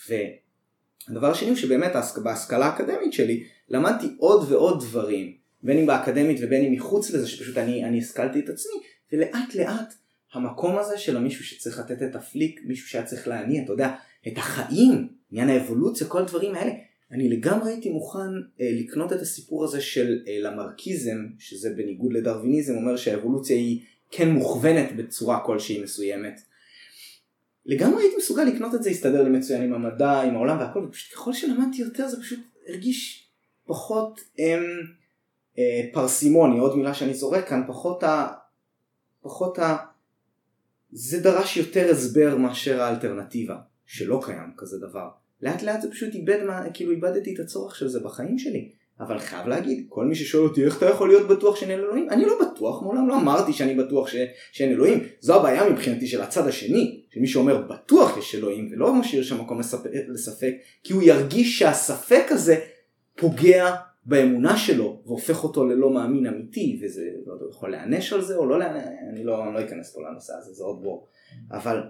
והדבר השני הוא שבאמת בהשכלה האקדמית שלי למדתי עוד ועוד דברים, בין אם באקדמית ובין אם מחוץ לזה, שפשוט אני, אני השכלתי את עצמי, ולאט לאט המקום הזה של המישהו שצריך לתת את ה flick, מישהו שהיה צריך להניע, אתה יודע, את החיים, עניין האבולוציה, כל הדברים האלה. אני לגמרי הייתי מוכן אה, לקנות את הסיפור הזה של אה, למארקיזם, שזה בניגוד לדרוויניזם, אומר שהאבולוציה היא כן מוכוונת בצורה כלשהי מסוימת. לגמרי הייתי מסוגל לקנות את זה, הסתדר לי מצוין עם המדע, עם העולם והכל, ופשוט ככל שלמדתי יותר זה פשוט הרגיש פחות אה, פרסימוני, עוד מילה שאני זורק כאן, פחות ה... פחות ה... זה דרש יותר הסבר מאשר האלטרנטיבה, שלא קיים כזה דבר. לאט לאט זה פשוט איבד, מה, כאילו איבדתי את הצורך של זה בחיים שלי. אבל חייב להגיד, כל מי ששואל אותי איך אתה יכול להיות בטוח שאין אלוהים, אני לא בטוח, מעולם לא אמרתי שאני בטוח ש... שאין אלוהים. זו הבעיה מבחינתי של הצד השני, שמי שאומר בטוח יש אלוהים ולא משאיר שם מקום לספק, לספק, כי הוא ירגיש שהספק הזה פוגע באמונה שלו והופך אותו ללא מאמין אמיתי וזה לא יכול להיענש על זה או לא להיענש, אני לא, אני לא אכנס פה לנושא הזה, זה עוד בור. אבל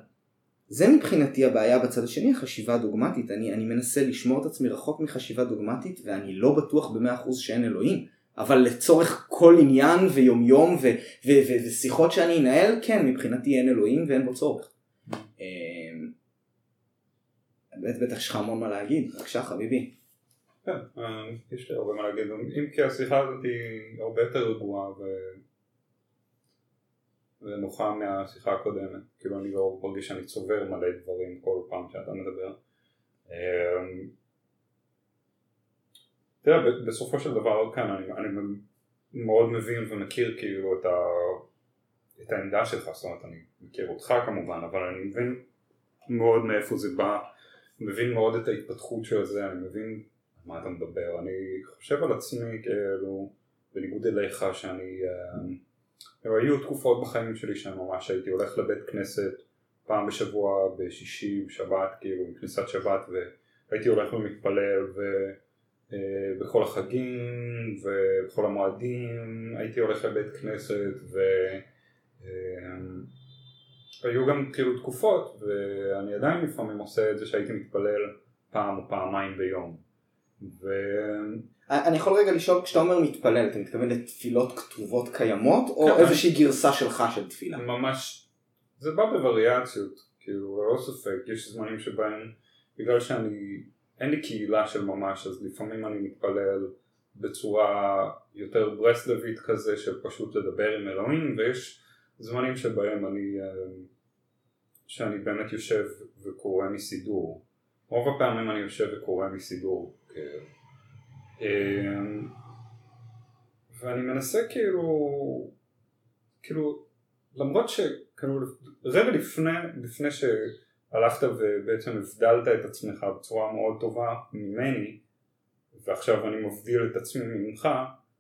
זה מבחינתי הבעיה בצד השני, החשיבה הדוגמטית. אני, אני מנסה לשמור את עצמי רחוק מחשיבה דוגמטית ואני לא בטוח במאה אחוז שאין אלוהים, אבל לצורך כל עניין ויומיום ו- ו- ו- ושיחות שאני אנהל, כן, מבחינתי אין אלוהים ואין בו צורך. אמ, בטח יש לך המון מה להגיד, בבקשה חביבי. כן, אה, יש לי הרבה מה להגיד, אם כי השיחה הזאת היא הרבה יותר רגועה ו... ונוחה מהשיחה הקודמת, כאילו אני לא מרגיש שאני צובר מלא דברים כל פעם שאתה מדבר. אמ, תראה, בסופו של דבר כאן אני, אני מאוד מבין ומכיר כאילו את, ה, את העמדה שלך, זאת אומרת אני מכיר אותך כמובן, אבל אני מבין מאוד מאיפה זה בא, מבין מאוד את ההתפתחות של זה, אני מבין מה אתה מדבר, אני חושב על עצמי כאילו, בניגוד אליך שאני, אה, היו תקופות בחיים שלי שממש הייתי הולך לבית כנסת פעם בשבוע בשישי, בשבת, כאילו, עם כניסת שבת והייתי הולך ומתפלל ו... אה, בכל החגים ובכל המועדים הייתי הולך לבית כנסת והיו גם כאילו תקופות ואני עדיין לפעמים עושה את זה שהייתי מתפלל פעם או פעמיים ביום ו... אני יכול רגע לשאול כשאתה אומר מתפלל אתה מתכוון לתפילות כתובות קיימות או כן, איזושהי אני... גרסה שלך של תפילה? ממש זה בא בווריאציות כאילו ללא ספק יש זמנים שבהם בגלל שאני אין לי קהילה של ממש, אז לפעמים אני מתפלל בצורה יותר ברסלבית כזה, של פשוט לדבר עם אלוהים, ויש זמנים שבהם אני, אה, שאני באמת יושב וקורא מסידור. רוב הפעמים אני יושב וקורא מסידור. אה, ואני מנסה כאילו, כאילו, למרות שכאילו רגע לפני, לפני ש... הלכת ובעצם הבדלת את עצמך בצורה מאוד טובה ממני ועכשיו אני מבדיל את עצמי ממך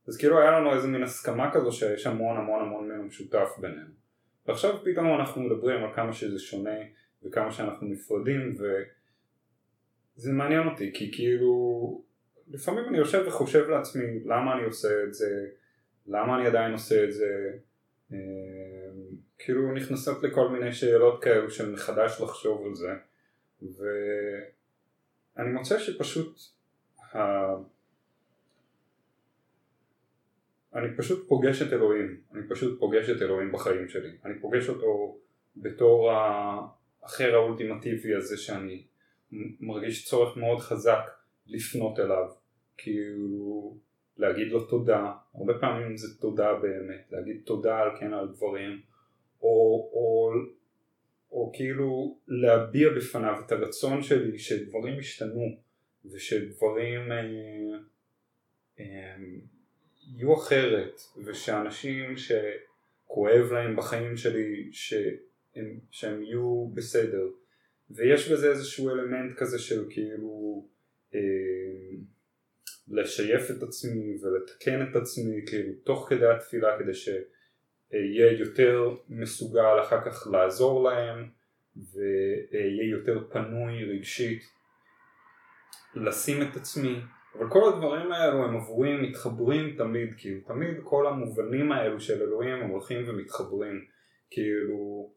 אז כאילו היה לנו איזה מין הסכמה כזו שיש המון המון המון מהם משותף בינינו ועכשיו פתאום אנחנו מדברים על כמה שזה שונה וכמה שאנחנו נפרדים וזה מעניין אותי כי כאילו לפעמים אני יושב וחושב לעצמי למה אני עושה את זה? למה אני עדיין עושה את זה? אה, כאילו נכנסות לכל מיני שאלות כאלו של מחדש לחשוב על זה. ואני מוצא שפשוט ה... אני פשוט פוגש את אלוהים, אני פשוט פוגש את אלוהים בחיים שלי, אני פוגש אותו בתור האחר האולטימטיבי הזה שאני מרגיש צורך מאוד חזק לפנות אליו, כאילו להגיד לו תודה, הרבה פעמים זה תודה באמת, להגיד תודה על כן על דברים. או, או, או כאילו להביע בפניו את הרצון שלי שדברים ישתנו ושדברים אה, אה, יהיו אחרת ושאנשים שכואב להם בחיים שלי שהם, שהם יהיו בסדר ויש בזה איזשהו אלמנט כזה של כאילו אה, לשייף את עצמי ולתקן את עצמי כאילו תוך כדי התפילה כדי ש... יהיה יותר מסוגל אחר כך לעזור להם ויהיה יותר פנוי רגשית לשים את עצמי. אבל כל הדברים האלו הם עבורי מתחברים תמיד כאילו תמיד כל המובנים האלו של אלוהים הם הולכים ומתחברים. כאילו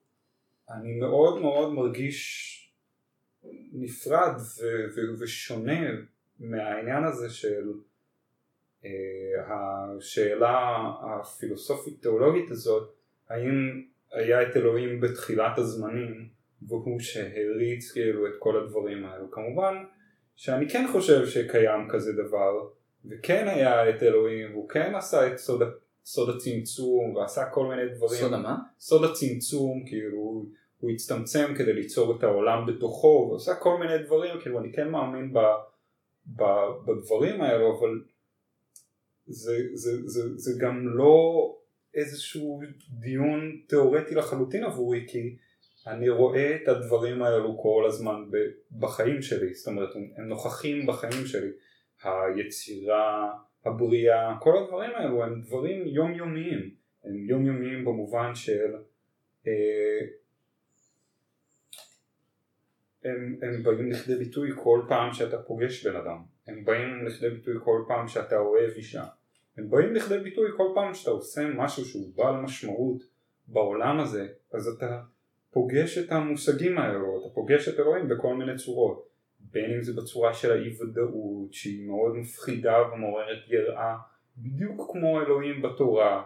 אני מאוד מאוד מרגיש נפרד ו- ו- ושונה מהעניין הזה של אה, השאלה הפילוסופית תיאולוגית הזאת האם היה את אלוהים בתחילת הזמנים והוא שהריץ כאילו את כל הדברים האלו כמובן שאני כן חושב שקיים כזה דבר וכן היה את אלוהים והוא כן עשה את סוד, סוד הצמצום ועשה כל מיני דברים סוד המה? סוד הצמצום כאילו הוא הצטמצם כדי ליצור את העולם בתוכו ועושה כל מיני דברים כאילו אני כן מאמין ב, ב, בדברים האלו אבל זה, זה, זה, זה גם לא איזשהו דיון תיאורטי לחלוטין עבורי כי אני רואה את הדברים האלו כל הזמן בחיים שלי, זאת אומרת הם נוכחים בחיים שלי, היצירה, הבריאה, כל הדברים האלו הם דברים יומיומיים, הם יומיומיים במובן של אה, הם, הם באים לכדי ביטוי כל פעם שאתה פוגש בן אדם, הם באים לכדי ביטוי כל פעם שאתה אוהב אישה, הם באים לכדי ביטוי כל פעם שאתה עושה משהו שהוא בעל משמעות בעולם הזה, אז אתה פוגש את המושגים האלו, אתה פוגש את אלוהים בכל מיני צורות, בין אם זה בצורה של האי ודאות שהיא מאוד מפחידה ומעוררת יראה בדיוק כמו אלוהים בתורה,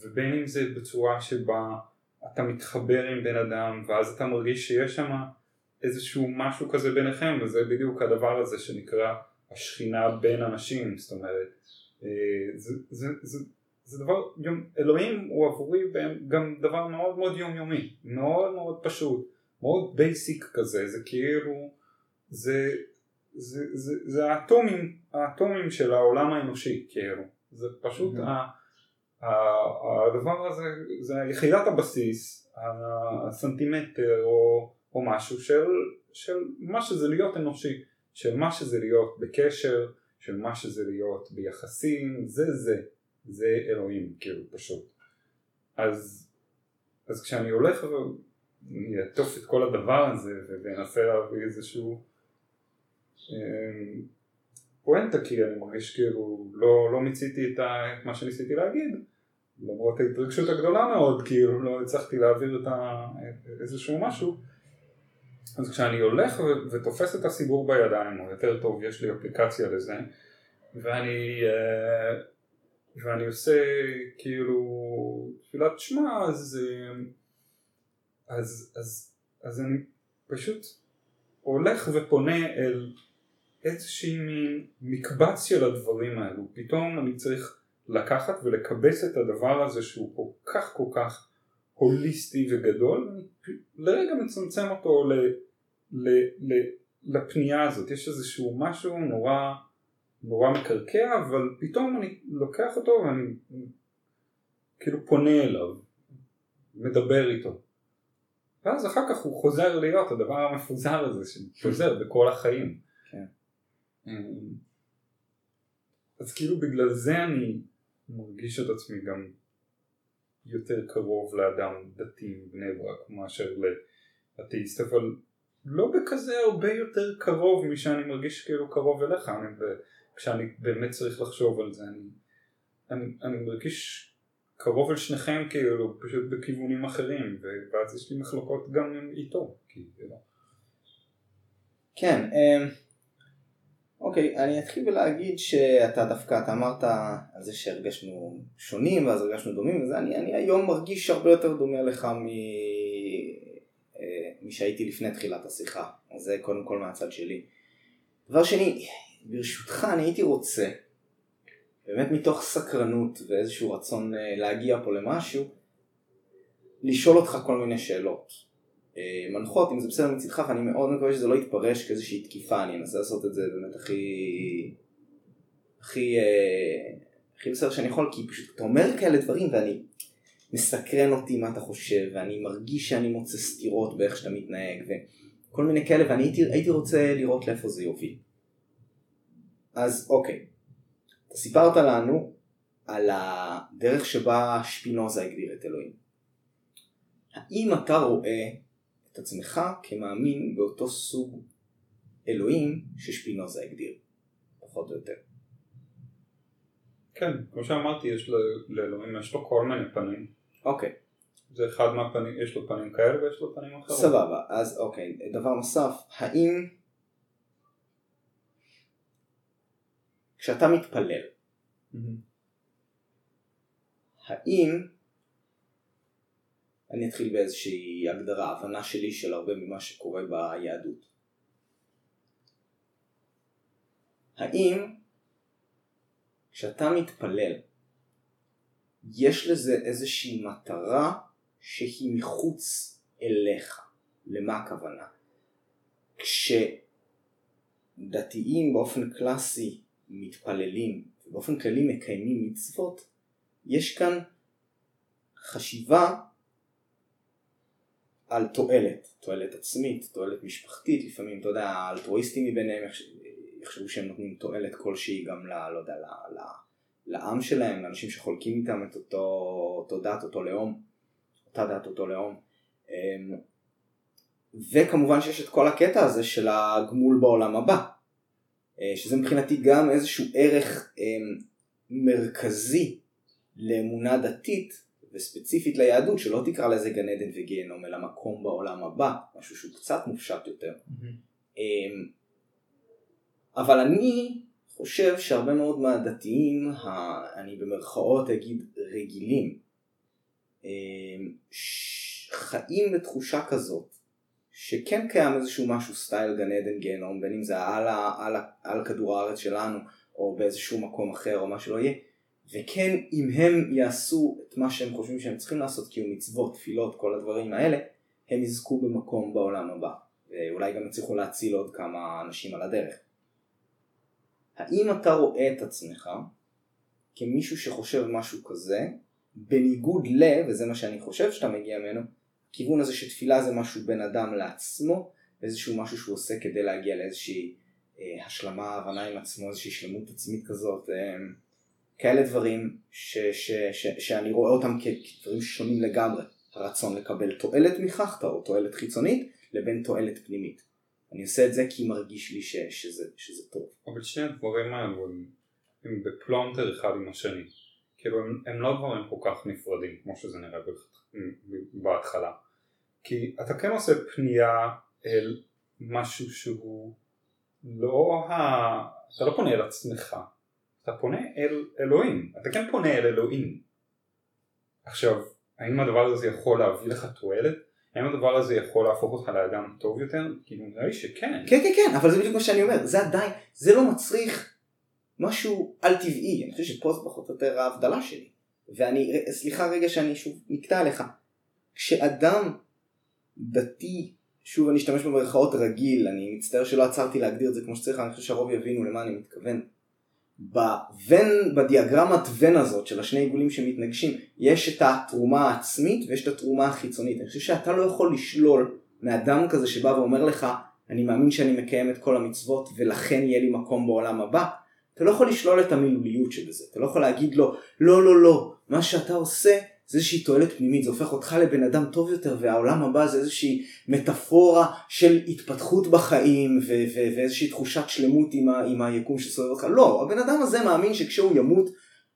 ובין אם זה בצורה שבה אתה מתחבר עם בן אדם ואז אתה מרגיש שיש שם איזשהו משהו כזה ביניכם וזה בדיוק הדבר הזה שנקרא השכינה בין אנשים זאת אומרת אה, זה, זה, זה, זה דבר, אלוהים הוא עבורי גם דבר מאוד מאוד יומיומי מאוד מאוד פשוט מאוד basic כזה זה כאילו זה, זה, זה, זה האטומים, האטומים של העולם האנושי כאילו זה פשוט mm-hmm. הדבר הזה זה יחידת הבסיס, הסנטימטר או, או משהו של, של מה שזה להיות אנושי, של מה שזה להיות בקשר, של מה שזה להיות ביחסים, זה זה, זה אלוהים כאילו פשוט. אז, אז כשאני הולך ואני אעטוף את כל הדבר הזה ואנסה להביא איזשהו אמ, פואנטה כי אני מרגיש כאילו לא, לא מיציתי את, ה, את מה שניסיתי להגיד למרות ההתרגשות הגדולה מאוד כאילו לא הצלחתי להעביר את ה, איזשהו משהו אז כשאני הולך ו- ותופס את הסיבור בידיים או יותר טוב יש לי אפליקציה לזה ואני אה, ואני עושה כאילו תפילת שמע אז, אה, אז, אז, אז אני פשוט הולך ופונה אל איזושהי מין מקבץ של הדברים האלו, פתאום אני צריך לקחת ולקבץ את הדבר הזה שהוא כל כך כל כך הוליסטי וגדול, לרגע מצמצם אותו ל, ל, ל, לפנייה הזאת, יש איזשהו משהו נורא נורא מקרקע, אבל פתאום אני לוקח אותו ואני כאילו פונה אליו, מדבר איתו. ואז אחר כך הוא חוזר להיות הדבר המפוזר הזה שחוזר בכל החיים. כן. אמ, אז כאילו בגלל זה אני מרגיש את עצמי גם יותר קרוב לאדם דתי מבני ברק מאשר לאתאיסט אבל לא בכזה הרבה יותר קרוב משאני מרגיש כאילו קרוב אליך אני, כשאני באמת צריך לחשוב על זה אני, אני, אני מרגיש קרוב אל שניכם כאילו פשוט בכיוונים אחרים ואז יש לי מחלוקות גם איתו כאילו. כן אמ, אוקיי, אני אתחיל בלהגיד שאתה דווקא, אתה אמרת על זה שהרגשנו שונים ואז הרגשנו דומים וזה, אני, אני היום מרגיש הרבה יותר דומה לך מ... אה, משהייתי לפני תחילת השיחה, אז זה קודם כל מהצד שלי. דבר שני, ברשותך אני הייתי רוצה, באמת מתוך סקרנות ואיזשהו רצון אה, להגיע פה למשהו, לשאול אותך כל מיני שאלות. אה, מנחות, אם זה בסדר מצדך, ואני מאוד מקווה שזה לא יתפרש כאיזושהי תקיפה, אני אנסה לעשות את זה באמת הכי... הכי... אה, הכי בסדר שאני יכול, כי פשוט אתה אומר כאלה דברים ואני... מסקרן אותי מה אתה חושב, ואני מרגיש שאני מוצא סתירות באיך שאתה מתנהג, וכל מיני כאלה, ואני הייתי, הייתי רוצה לראות לאיפה זה יוביל. אז אוקיי, אתה סיפרת לנו על הדרך שבה שפינוזה הגדיר את אלוהים. האם אתה רואה את עצמך כמאמין באותו סוג אלוהים ששפינוזה הגדיר, פחות או יותר. כן, כמו שאמרתי, יש לאלוהים, יש לו כל מיני פנים. אוקיי. זה אחד מהפנים, יש לו פנים כאלה ויש לו פנים אחרות. סבבה, אז אוקיי. דבר נוסף, האם כשאתה מתפלל, mm-hmm. האם אני אתחיל באיזושהי הגדרה, הבנה שלי של הרבה ממה שקורה ביהדות. האם כשאתה מתפלל יש לזה איזושהי מטרה שהיא מחוץ אליך? למה הכוונה? כשדתיים באופן קלאסי מתפללים ובאופן כללי מקיימים מצוות, יש כאן חשיבה על תועלת, תועלת עצמית, תועלת משפחתית, לפעמים, אתה יודע, האלטרואיסטים מביניהם יחשבו שהם נותנים תועלת כלשהי גם ל... לא יודע, ל... לעם שלהם, לאנשים שחולקים איתם את אותו, אותו דת, אותו לאום, אותה דת, אותו לאום. אמ, וכמובן שיש את כל הקטע הזה של הגמול בעולם הבא, אה, שזה מבחינתי גם איזשהו ערך אמ, מרכזי לאמונה דתית וספציפית ליהדות שלא תקרא לזה גן עדן וגיהנום אלא מקום בעולם הבא, משהו שהוא קצת מופשט יותר. Mm-hmm. אבל אני חושב שהרבה מאוד מהדתיים, ה... אני במרכאות אגיד רגילים, אה, חיים בתחושה כזאת שכן קיים איזשהו משהו סטייל גן עדן גיהנום, בין אם זה על, על, על כדור הארץ שלנו או באיזשהו מקום אחר או מה שלא יהיה, וכן אם הם יעשו את מה שהם חושבים שהם צריכים לעשות, קיום מצוות, תפילות, כל הדברים האלה, הם יזכו במקום בעולם הבא, ואולי גם יצליחו להציל עוד כמה אנשים על הדרך. האם אתה רואה את עצמך כמישהו שחושב משהו כזה, בניגוד ל, וזה מה שאני חושב שאתה מגיע ממנו, הכיוון הזה שתפילה זה משהו בין אדם לעצמו, איזשהו משהו שהוא עושה כדי להגיע לאיזושהי אה, השלמה, הבנה עם עצמו, איזושהי שלמות עצמית כזאת, אה, כאלה דברים ש, ש, ש, שאני רואה אותם כדברים שונים לגמרי, הרצון לקבל תועלת מכך, או תועלת חיצונית, לבין תועלת פנימית. אני עושה את זה כי מרגיש לי ש, שזה, שזה טוב. אבל שני הדברים האלו הם, הם בפלונטר אחד עם השני. כאילו הם, הם לא דברים כל כך נפרדים כמו שזה נראה בהתחלה. כי אתה כן עושה פנייה אל משהו שהוא לא ה... אתה לא פונה אל עצמך, אתה פונה אל אלוהים, אתה כן פונה אל אלוהים. עכשיו, האם הדבר הזה יכול להביא לך תועלת? האם הדבר הזה יכול להפוך אותך לאדם טוב יותר? כאילו נראה לי שכן. כן כן כן, אבל זה בדיוק מה שאני אומר, זה עדיין, זה לא מצריך משהו על טבעי, אני חושב שפה זה פחות או יותר ההבדלה שלי. ואני, סליחה רגע שאני שוב נקטע עליך. כשאדם דתי, שוב אני אשתמש במרכאות רגיל, אני מצטער שלא עצרתי להגדיר את זה כמו שצריך, אני חושב שהרוב יבינו למה אני מתכוון. בוון, בדיאגרמת ון הזאת של השני עיגולים שמתנגשים, יש את התרומה העצמית ויש את התרומה החיצונית. אני חושב שאתה לא יכול לשלול מאדם כזה שבא ואומר לך, אני מאמין שאני מקיים את כל המצוות ולכן יהיה לי מקום בעולם הבא. אתה לא יכול לשלול את המילוליות שבזה, אתה לא יכול להגיד לו, לא, לא, לא, מה שאתה עושה זה איזושהי תועלת פנימית, זה הופך אותך לבן אדם טוב יותר, והעולם הבא זה איזושהי מטאפורה של התפתחות בחיים, ו- ו- ואיזושהי תחושת שלמות עם, ה- עם היקום שסובב אותך. לא, הבן אדם הזה מאמין שכשהוא ימות,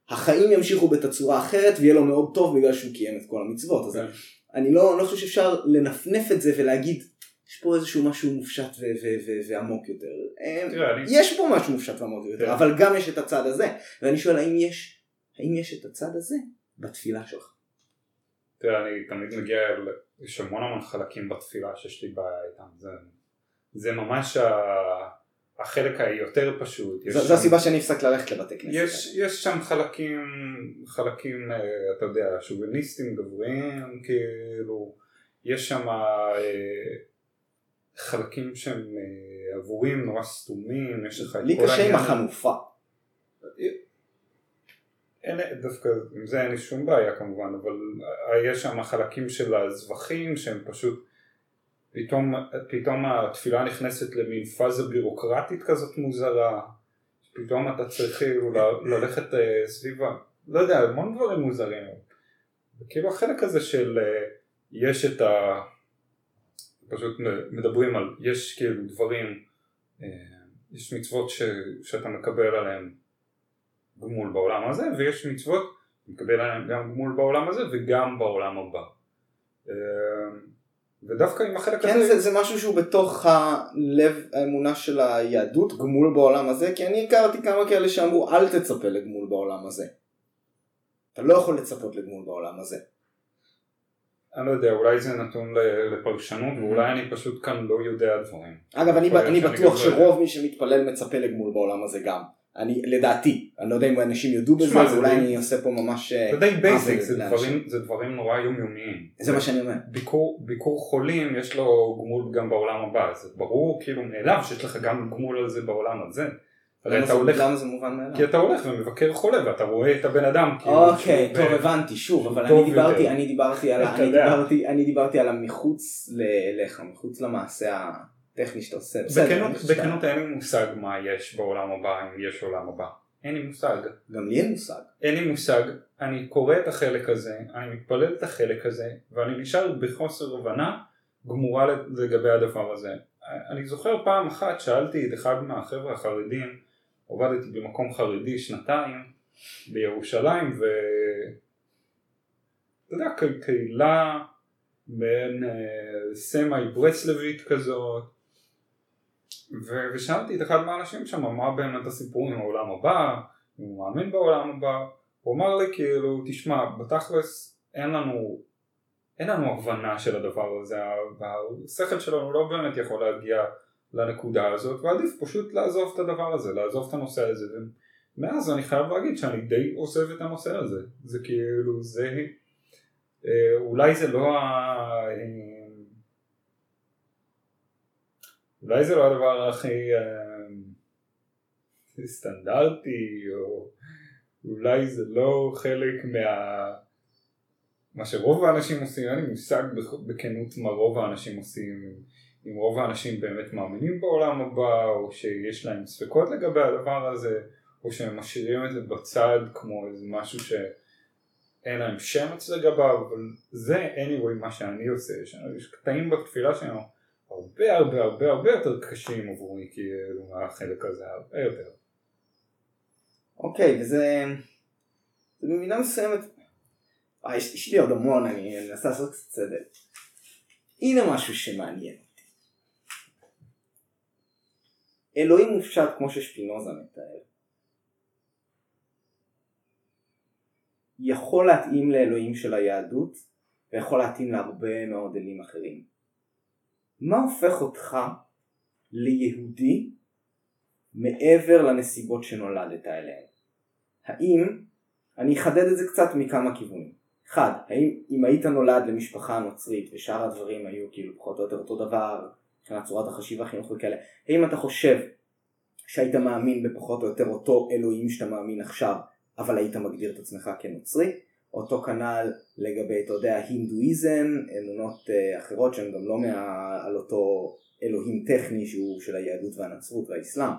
החיים ימשיכו בתצורה אחרת, ויהיה לו מאוד טוב בגלל שהוא קיים את כל המצוות. אז כן. אני לא, לא חושב שאפשר לנפנף את זה ולהגיד, יש פה איזשהו משהו מופשט ו- ו- ו- ועמוק יותר. אמ, יש פה משהו מופשט ועמוק יותר, כן. אבל גם יש את הצד הזה. ואני שואל, האם יש, האם יש את הצד הזה בתפילה שלך? תראה, אני תמיד מגיע, יש המון המון חלקים בתפילה שיש לי בעיה איתם, זה, זה ממש ה, החלק היותר פשוט. זו, זו הסיבה שאני הפסק ללכת לבתי כנסת. יש, יש שם חלקים, חלקים, אה, אתה יודע, שוביניסטים גבריים, כאילו, יש שם אה, חלקים שהם אה, עבורים נורא סתומים, יש לך את כל העניין. לי קשה עם החנופה. אין, דווקא עם זה אין לי שום בעיה כמובן, אבל יש שם חלקים של הזבחים שהם פשוט, פתאום, פתאום התפילה נכנסת למין פאזה בירוקרטית כזאת מוזרה, פתאום אתה צריך כאילו ללכת אה, סביבה, לא יודע, המון דברים מוזרים, וכאילו החלק הזה של אה, יש את ה... פשוט מדברים על, יש כאילו דברים, אה, יש מצוות ש, שאתה מקבל עליהן גמול בעולם הזה, ויש מצוות, מקבל עליהן גם גמול בעולם הזה וגם בעולם הבא. אה, ודווקא עם החלק כן, הזה... כן, זה, זה משהו שהוא בתוך הלב האמונה של היהדות, גמול בעולם הזה, כי אני הכרתי כמה כאלה שאמרו אל תצפה לגמול בעולם הזה. אתה לא יכול לצפות לגמול בעולם הזה. אני לא יודע, אולי זה נתון לפרשנות, ואולי אני פשוט כאן לא יודע דברים. אגב, אני, אני בטוח שרוב מי שמתפלל מצפה לגמול בעולם הזה גם. אני לדעתי, אני לא יודע אם אנשים יודו בזה, אז אולי אני עושה פה ממש... זה די basic, זה דברים נורא יומיומיים. זה מה שאני אומר. ביקור חולים יש לו גמול גם בעולם הבא, זה ברור כאילו מאליו שיש לך גם גמול על זה בעולם הזה. למה זה מובן מאליו? כי אתה הולך ומבקר חולה ואתה רואה את הבן אדם כאילו אוקיי טוב הבנתי שוב אבל אני דיברתי אני דיברתי על אני דיברתי על המחוץ לך מחוץ למעשה טכני שאתה עושה. בכנות, אין לי מושג מה יש בעולם הבא, אם יש עולם הבא. אין לי מושג. גם לי אין מושג. אין לי מושג, אני קורא את החלק הזה, אני מתפלל את החלק הזה, ואני נשאר בחוסר הבנה גמורה לגבי הדבר הזה. אני זוכר פעם אחת שאלתי את אחד מהחבר'ה החרדים, עובדתי במקום חרדי שנתיים בירושלים, ו... אתה יודע, קהילה מעין סמי ברסלבית כזאת, ושאלתי את אחד מהאנשים שם מה באמת הסיפור עם העולם הבא, אם הוא מאמין בעולם הבא, הוא אמר לי כאילו, תשמע, בתכלס אין לנו, אין לנו הבנה של הדבר הזה, והשכל שלנו לא באמת יכול להגיע לנקודה הזאת, ועדיף פשוט לעזוב את הדבר הזה, לעזוב את הנושא הזה, ומאז אני חייב להגיד שאני די עוזב את הנושא הזה, זה כאילו, זה, אה, אולי זה לא ה... אה, אולי זה לא הדבר הכי אה, סטנדרטי, או אולי זה לא חלק מה... מה שרוב האנשים עושים, אין לי מושג בכנות מה רוב האנשים עושים, אם רוב האנשים באמת מאמינים בעולם הבא, או שיש להם ספקות לגבי הדבר הזה, או שהם משאירים את זה בצד כמו איזה משהו שאין להם שמץ לגביו, אבל זה anyway מה שאני עושה, יש קטעים בתפילה שלנו הרבה הרבה הרבה הרבה יותר קשים עבורי כאילו מהחלק הזה, הרבה יותר. אוקיי, וזה זה במידה מסוימת, אה, יש, יש לי עוד המון, אני אנסה לעשות קצת סדר. הנה משהו שמעניין. אלוהים מופשט כמו ששפינוזה מתאר. יכול להתאים לאלוהים של היהדות ויכול להתאים להרבה מאוד אלים אחרים. מה הופך אותך ליהודי מעבר לנסיבות שנולדת אליהן? האם, אני אחדד את זה קצת מכמה כיוונים. אחד, האם אם היית נולד למשפחה נוצרית ושאר הדברים היו כאילו פחות או יותר אותו דבר מבחינת צורת החשיבה החינוך וכאלה, האם אתה חושב שהיית מאמין בפחות או יותר אותו אלוהים שאתה מאמין עכשיו, אבל היית מגדיר את עצמך כנוצרי? אותו כנ"ל לגבי, אתה יודע, הינדואיזם, אמונות uh, אחרות שהן גם לא מה, על אותו אלוהים טכני שהוא של היהדות והנצרות והאסלאם.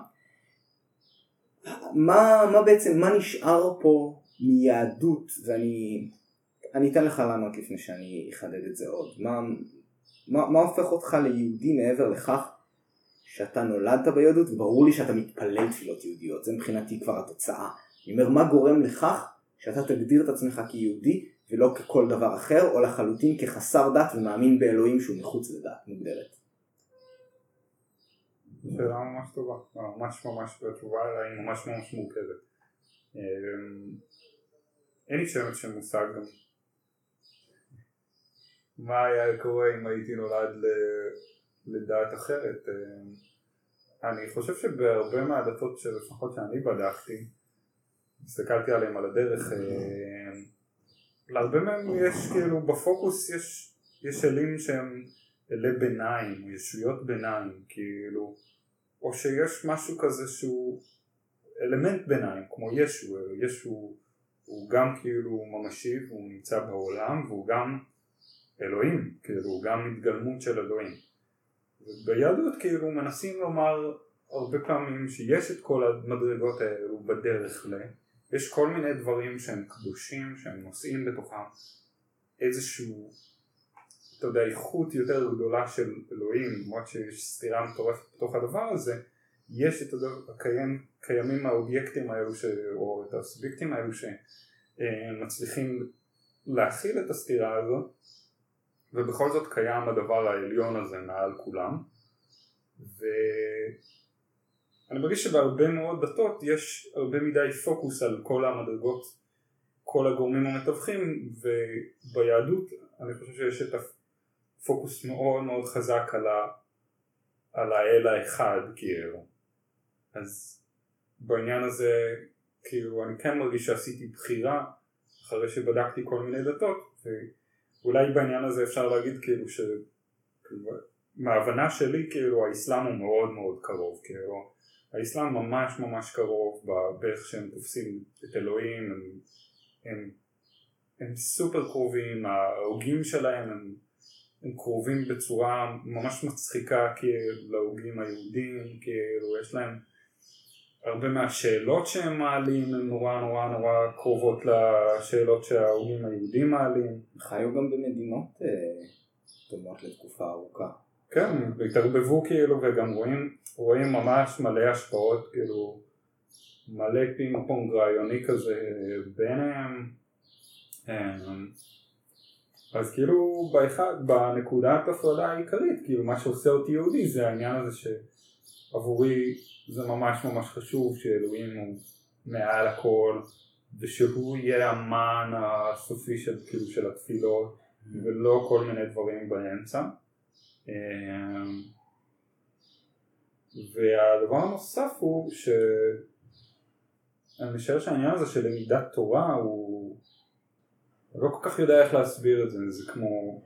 מה, מה בעצם, מה נשאר פה מיהדות, ואני אני אתן לך לענות לפני שאני אחדד את זה עוד. מה, מה, מה הופך אותך ליהודי מעבר לכך שאתה נולדת ביהדות, וברור לי שאתה מתפלל תפילות יהודיות, זה מבחינתי כבר התוצאה. אני אומר, מה גורם לכך שאתה תגדיר את עצמך כיהודי ולא ככל דבר אחר, או לחלוטין כחסר דת ומאמין באלוהים שהוא מחוץ לדת מוגדרת. שאלה ממש טובה, ממש ממש, התשובה אליה היא ממש ממש מורכבת. אמ, אין לי שמץ של מושג גם מה היה קורה אם הייתי נולד לדעת אחרת. אמ, אני חושב שבהרבה מהדתות שלפחות שאני בדקתי, הסתכלתי עליהם על הדרך, אה, להרבה מהם יש כאילו בפוקוס יש, יש אלים שהם אלי ביניים, ישויות ביניים, כאילו, או שיש משהו כזה שהוא אלמנט ביניים, כמו ישו, ישו הוא גם כאילו ממשי והוא נמצא בעולם והוא גם אלוהים, כאילו הוא גם התגלמות של אלוהים. ביהדות כאילו מנסים לומר הרבה פעמים שיש את כל המדרגות האלו בדרך ל... יש כל מיני דברים שהם קדושים, שהם נושאים בתוכם איזשהו, אתה יודע, איכות יותר גדולה של אלוהים, למרות שיש סתירה מטורפת בתוך הדבר הזה, יש את הדבר, קיים, קיימים האובייקטים האלו, ש, או את הסובייקטים האלו שמצליחים להכיל את הסתירה הזאת, ובכל זאת קיים הדבר העליון הזה מעל כולם, ו... אני מרגיש שבהרבה מאוד דתות יש הרבה מדי פוקוס על כל המדרגות, כל הגורמים המתווכים, וביהדות אני חושב שיש את הפוקוס מאוד מאוד חזק על, ה, על האל האחד כאילו. אז בעניין הזה כאילו אני כן מרגיש שעשיתי בחירה אחרי שבדקתי כל מיני דתות ואולי בעניין הזה אפשר להגיד כאילו ש... כאילו, מההבנה שלי כאילו האסלאם הוא מאוד מאוד קרוב כאילו האסלאם ממש ממש קרוב באיך שהם תופסים את אלוהים, הם, הם, הם סופר קרובים, ההוגים שלהם הם, הם קרובים בצורה ממש מצחיקה כאילו להוגים היהודים, כאילו יש להם הרבה מהשאלות שהם מעלים הן נורא נורא נורא קרובות לשאלות שההוגים היהודים מעלים. חיו גם במדינות אה, דומות לתקופה ארוכה. כן, התערבבו כאילו וגם רואים, רואים ממש מלא השפעות כאילו מלא פינג פונג רעיוני כזה ביניהם אמ, אז כאילו באחד, בנקודת הפרדה העיקרית, כאילו מה שעושה אותי יהודי זה העניין הזה ש... עבורי זה ממש ממש חשוב שאלוהים הוא מעל הכל ושהוא יהיה המן הסופי של, כאילו, של התפילות ולא כל מיני דברים באמצע. אמ, והדבר הנוסף הוא שאני משער שהעניין הזה של למידת תורה הוא לא כל כך יודע איך להסביר את זה, זה כמו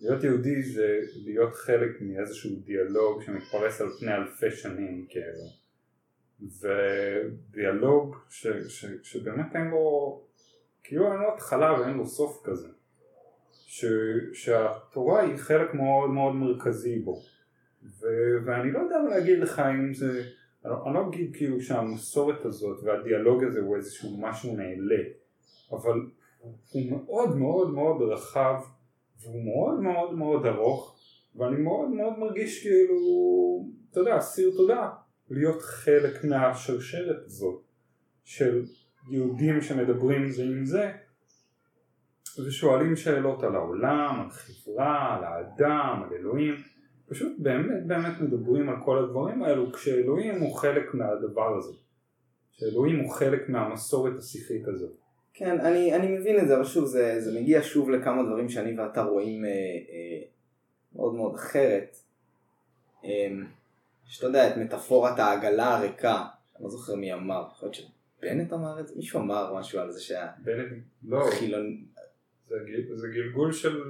להיות יהודי זה להיות חלק מאיזשהו דיאלוג שמתפרס על פני אלפי שנים כאילו. ודיאלוג ש, ש, שבאמת אין לו כאילו אין לו התחלה ואין לו סוף כזה ש, שהתורה היא חלק מאוד מאוד מרכזי בו. ו, ואני לא יודע להגיד לך אם זה אני לא אגיד כאילו שהמסורת הזאת והדיאלוג הזה הוא איזשהו משהו נעלה אבל הוא מאוד מאוד מאוד רחב והוא מאוד מאוד מאוד ארוך ואני מאוד מאוד מרגיש כאילו, אתה יודע, אסיר תודה להיות חלק מהשרשרת הזאת של יהודים שמדברים זה עם זה ושואלים שאלות על העולם, על חברה, על האדם, על אלוהים פשוט באמת באמת מדברים על כל הדברים האלו כשאלוהים הוא חלק מהדבר הזה שאלוהים הוא חלק מהמסורת השיחית הזאת כן, אני, אני מבין את זה, אבל שוב, זה, זה מגיע שוב לכמה דברים שאני ואתה רואים אה, אה, מאוד מאוד אחרת. אה, שאתה יודע, את מטאפורת העגלה הריקה, אני לא זוכר מי אמר, יכול להיות שבנט אמר את זה? מישהו אמר משהו על זה שה... בנט, לא. חילון... זה, זה גלגול של,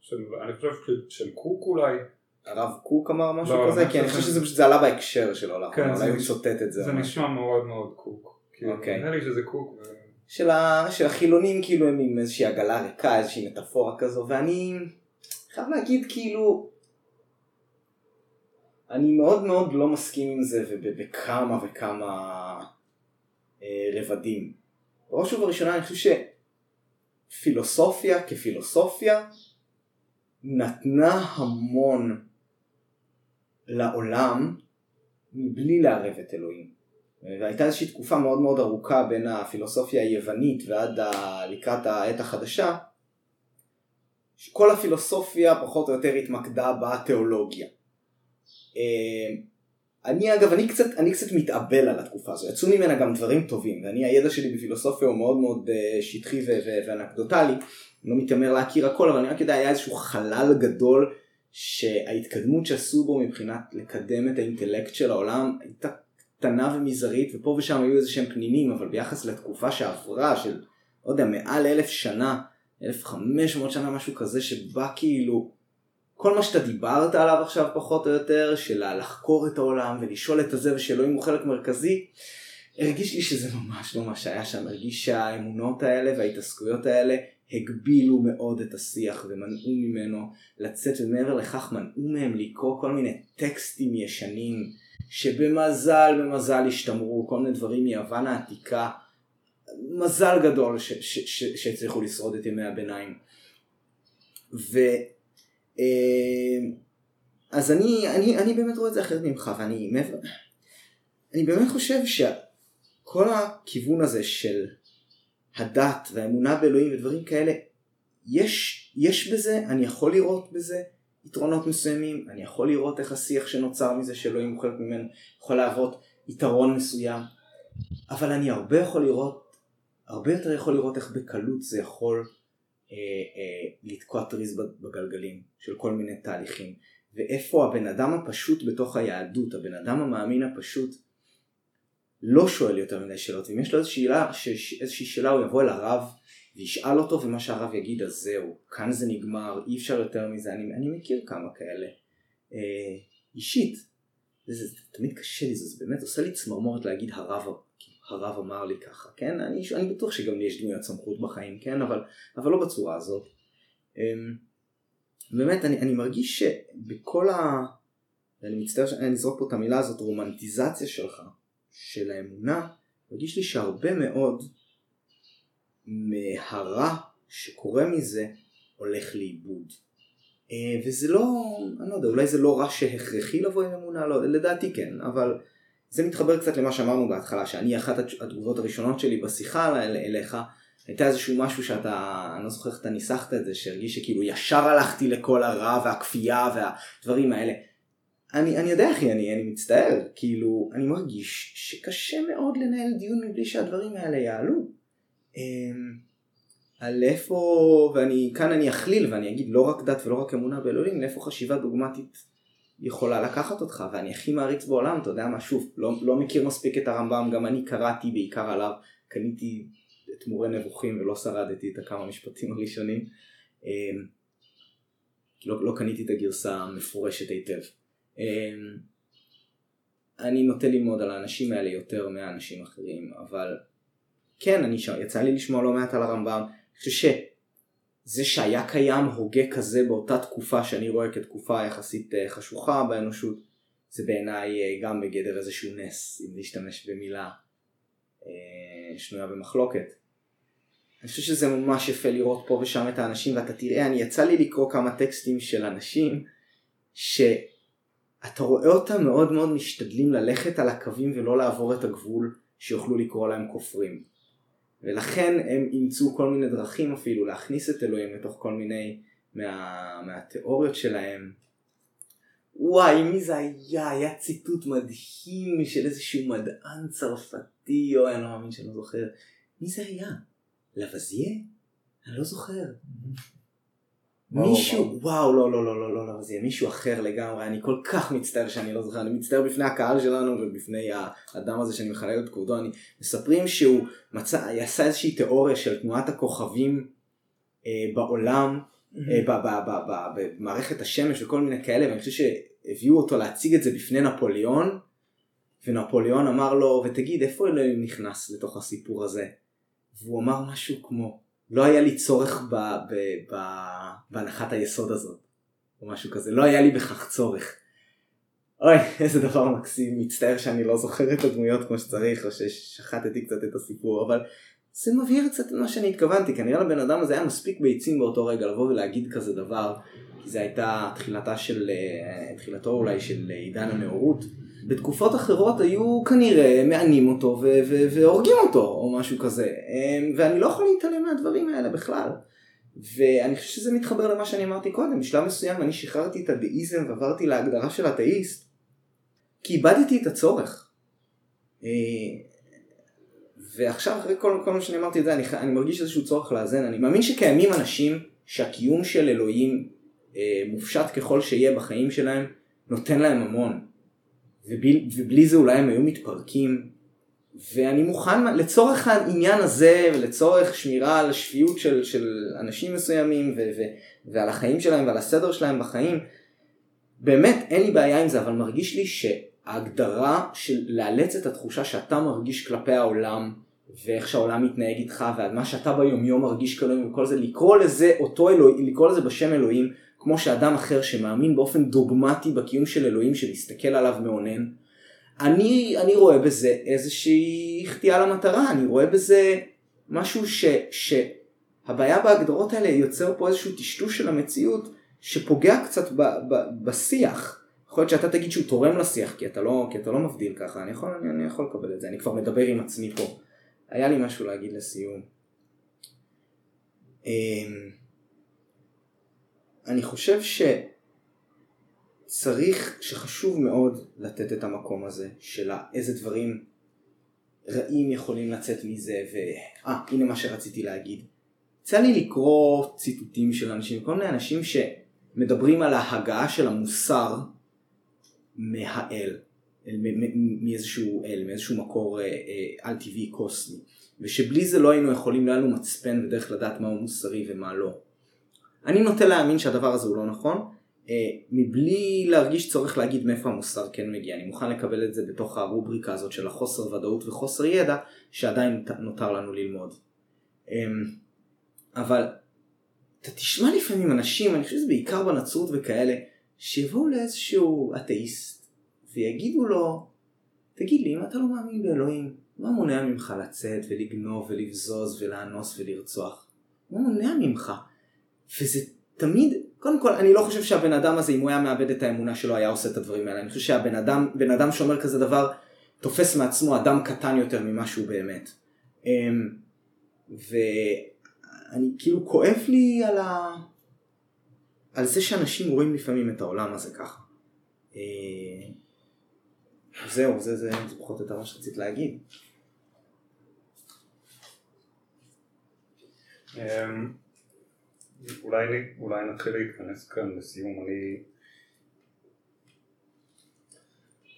של, אני חושב של קוק אולי. הרב קוק אמר משהו לא, כזה? כי אני חושב שזה פשוט עלה בהקשר שלו, לא? כן, אולי הוא שוטט את זה. זה נשמע מאוד מאוד קוק. אוקיי. נראה לי שזה קוק. של, ה... של החילונים כאילו הם עם איזושהי עגלה ריקה, איזושהי מטאפורה כזו, ואני חייב להגיד כאילו, אני מאוד מאוד לא מסכים עם זה ובכמה וכמה אה, רבדים. בראש ובראשונה אני חושב שפילוסופיה כפילוסופיה נתנה המון לעולם מבלי לערב את אלוהים. והייתה איזושהי תקופה מאוד מאוד ארוכה בין הפילוסופיה היוונית ועד ה... לקראת העת החדשה, שכל הפילוסופיה פחות או יותר התמקדה בתיאולוגיה. אני אגב, אני קצת, אני קצת מתאבל על התקופה הזו, יצאו ממנה גם דברים טובים, ואני הידע שלי בפילוסופיה הוא מאוד מאוד אה, שטחי ואנקדוטלי, לא מתיימר להכיר הכל, אבל אני רק יודע, היה איזשהו חלל גדול שההתקדמות שעשו בו מבחינת לקדם את האינטלקט של העולם הייתה קטנה ומזערית ופה ושם היו איזה שהם פנינים אבל ביחס לתקופה שעברה של לא יודע מעל אלף שנה 1500 שנה משהו כזה שבה כאילו כל מה שאתה דיברת עליו עכשיו פחות או יותר של לחקור את העולם ולשאול את הזה ושאלוהים הוא חלק מרכזי הרגיש לי שזה ממש לא מה שהיה שם. הרגיש שהאמונות האלה וההתעסקויות האלה הגבילו מאוד את השיח ומנעו ממנו לצאת ומעבר לכך מנעו מהם לקרוא כל מיני טקסטים ישנים שבמזל במזל השתמרו כל מיני דברים מיוון העתיקה. מזל גדול שהצליחו לשרוד את ימי הביניים. ו... אה, אז אני, אני, אני באמת רואה את זה אחרת ממך ואני אני באמת חושב שכל הכיוון הזה של הדת והאמונה באלוהים ודברים כאלה יש, יש בזה, אני יכול לראות בזה יתרונות מסוימים, אני יכול לראות איך השיח שנוצר מזה שאלוהים הוא חלק ממנו יכול להוות יתרון מסוים, אבל אני הרבה יכול לראות, הרבה יותר יכול לראות איך בקלות זה יכול לתקוע טריז בגלגלים של כל מיני תהליכים, ואיפה הבן אדם הפשוט בתוך היהדות, הבן אדם המאמין הפשוט, לא שואל יותר מדי שאלות, ואם יש לו איזושהי שאלה, איזושהי שאלה הוא יבוא אל הרב וישאל אותו ומה שהרב יגיד אז זהו, כאן זה נגמר, אי אפשר יותר מזה, אני, אני מכיר כמה כאלה. אה, אישית, זה, זה, זה תמיד קשה לי, זה, זה באמת עושה לי צמרמורת להגיד הרב, הרב אמר לי ככה, כן, אני, אני בטוח שגם לי יש דמויות סמכות בחיים, כן, אבל, אבל לא בצורה הזאת. אה, באמת אני, אני מרגיש שבכל ה... אני מצטער שאני אזרוק פה את המילה הזאת, רומנטיזציה שלך, של האמונה, מרגיש לי שהרבה מאוד מהרע שקורה מזה הולך לאיבוד. אה, וזה לא, אני לא יודע, אולי זה לא רע שהכרחי לבוא עם אמונה, לא, לדעתי כן, אבל זה מתחבר קצת למה שאמרנו בהתחלה, שאני אחת התגובות הראשונות שלי בשיחה אליך, הייתה איזשהו משהו שאתה, אני לא זוכר איך אתה ניסחת את זה, שהרגיש שכאילו ישר הלכתי לכל הרע והכפייה והדברים האלה. אני, אני יודע אחי, אני, אני מצטער, כאילו, אני מרגיש שקשה מאוד לנהל דיון מבלי שהדברים האלה יעלו. אמ, על איפה, ואני, כאן אני אכליל ואני אגיד לא רק דת ולא רק אמונה באלוהים, לאיפה חשיבה דוגמטית יכולה לקחת אותך, ואני הכי מעריץ בעולם, אתה יודע מה, שוב, לא, לא מכיר מספיק את הרמב"ם, גם אני קראתי בעיקר עליו, קניתי את מורה נבוכים ולא שרדתי את הכמה משפטים הראשונים. אמ, לא, לא קניתי את הגרסה המפורשת היטב. אמ, אני נוטה ללמוד על האנשים האלה יותר מהאנשים אחרים, אבל כן, אני ש... יצא לי לשמוע לא מעט על הרמב"ם. אני חושב שזה שהיה קיים הוגה כזה באותה תקופה שאני רואה כתקופה יחסית אה, חשוכה באנושות, זה בעיניי אה, גם בגדר איזשהו נס, אם להשתמש במילה אה, שנויה במחלוקת. אני חושב שזה ממש יפה לראות פה ושם את האנשים ואתה תראה, אני יצא לי לקרוא כמה טקסטים של אנשים שאתה רואה אותם מאוד מאוד משתדלים ללכת על הקווים ולא לעבור את הגבול שיוכלו לקרוא להם כופרים. ולכן הם אימצו כל מיני דרכים אפילו להכניס את אלוהים לתוך כל מיני מה, מהתיאוריות שלהם. וואי, מי זה היה? היה ציטוט מדהים של איזשהו מדען צרפתי, אוי, אני לא מאמין שאני לא זוכר. מי זה היה? לבזיה? אני לא זוכר. מישהו, וואו, לא, לא, לא, לא, לא, לא, זה מישהו אחר לגמרי, אני כל כך מצטער שאני לא זוכר, אני מצטער בפני הקהל שלנו ובפני האדם הזה שאני מחלל את כבודו, אני, מספרים שהוא מצא, עשה איזושהי תיאוריה של תנועת הכוכבים אה, בעולם, אה, ב, ב, ב, ב, במערכת השמש וכל מיני כאלה, ואני חושב שהביאו אותו להציג את זה בפני נפוליאון, ונפוליאון אמר לו, ותגיד, איפה אלוהים נכנס לתוך הסיפור הזה? והוא אמר משהו כמו, לא היה לי צורך ב, ב, ב, בהנחת היסוד הזאת, או משהו כזה, לא היה לי בכך צורך. אוי, איזה דבר מקסים, מצטער שאני לא זוכר את הדמויות כמו שצריך, או ששחטתי קצת את הסיפור, אבל זה מבהיר קצת את מה שאני התכוונתי, כנראה לבן אדם הזה היה מספיק ביצים באותו רגע לבוא ולהגיד כזה דבר, כי זה הייתה תחילתה של, אה, תחילתו אולי של עידן הנאורות. בתקופות אחרות היו כנראה מענים אותו והורגים אותו או משהו כזה. אמ, ואני לא יכול להתעלם מהדברים האלה בכלל. ואני חושב שזה מתחבר למה שאני אמרתי קודם. בשלב מסוים אני שחררתי את הדאיזם ועברתי להגדרה של אתאיסט כי איבדתי את הצורך. אה, ועכשיו אחרי כל, כל מה שאני אמרתי את זה אני, אני מרגיש איזשהו צורך לאזן. אני מאמין שקיימים אנשים שהקיום של אלוהים אה, מופשט ככל שיהיה בחיים שלהם נותן להם המון ובלי, ובלי זה אולי הם היו מתפרקים. ואני מוכן לצורך העניין הזה ולצורך שמירה על השפיות של, של אנשים מסוימים ו, ו, ועל החיים שלהם ועל הסדר שלהם בחיים באמת אין לי בעיה עם זה אבל מרגיש לי שההגדרה של לאלץ את התחושה שאתה מרגיש כלפי העולם ואיך שהעולם מתנהג איתך ועל מה שאתה ביומיום מרגיש כאלוהים וכל זה לקרוא לזה אותו אלוהים לקרוא לזה בשם אלוהים כמו שאדם אחר שמאמין באופן דוגמטי בקיום של אלוהים שמסתכל עליו מאונן, אני, אני רואה בזה איזושהי חטייה למטרה, אני רואה בזה משהו ש, שהבעיה בהגדרות האלה יוצר פה איזשהו טשטוש של המציאות שפוגע קצת ב, ב, בשיח. יכול להיות שאתה תגיד שהוא תורם לשיח כי אתה לא, כי אתה לא מבדיל ככה, אני יכול, אני, אני יכול לקבל את זה, אני כבר מדבר עם עצמי פה. היה לי משהו להגיד לסיום. אני חושב שצריך, שחשוב מאוד לתת את המקום הזה של איזה דברים רעים יכולים לצאת מזה ו... אה, הנה מה שרציתי להגיד. יצא לי לקרוא ציטוטים של אנשים, כל מיני אנשים שמדברים על ההגעה של המוסר מהאל, מאיזשהו אל, מאיזשהו מקור אה, אה, על טבעי קוסמי, ושבלי זה לא היינו יכולים, לא היה לנו מצפן ודרך לדעת מהו מוסרי ומה לא. אני נוטה להאמין שהדבר הזה הוא לא נכון, אה, מבלי להרגיש צורך להגיד מאיפה המוסר כן מגיע. אני מוכן לקבל את זה בתוך הרובריקה הזאת של החוסר ודאות וחוסר ידע, שעדיין נותר לנו ללמוד. אה, אבל אתה תשמע לפעמים אנשים, אני חושב שזה בעיקר בנצרות וכאלה, שיבואו לאיזשהו אתאיסט ויגידו לו, תגיד לי, אם אתה לא מאמין באלוהים, מה מונע ממך לצאת ולגנוב ולבזוז ולאנוס ולרצוח? מה מונע ממך? וזה תמיד, קודם כל אני לא חושב שהבן אדם הזה אם הוא היה מאבד את האמונה שלו היה עושה את הדברים האלה, אני חושב שהבן אדם, בן אדם שאומר כזה דבר תופס מעצמו אדם קטן יותר ממה שהוא באמת. אמ, ואני כאילו כואב לי על, ה... על זה שאנשים רואים לפעמים את העולם הזה ככה. זהו, זה, זה, זה פחות או יותר מה שרצית להגיד. אולי, אולי נתחיל להתכנס כאן לסיום, אני...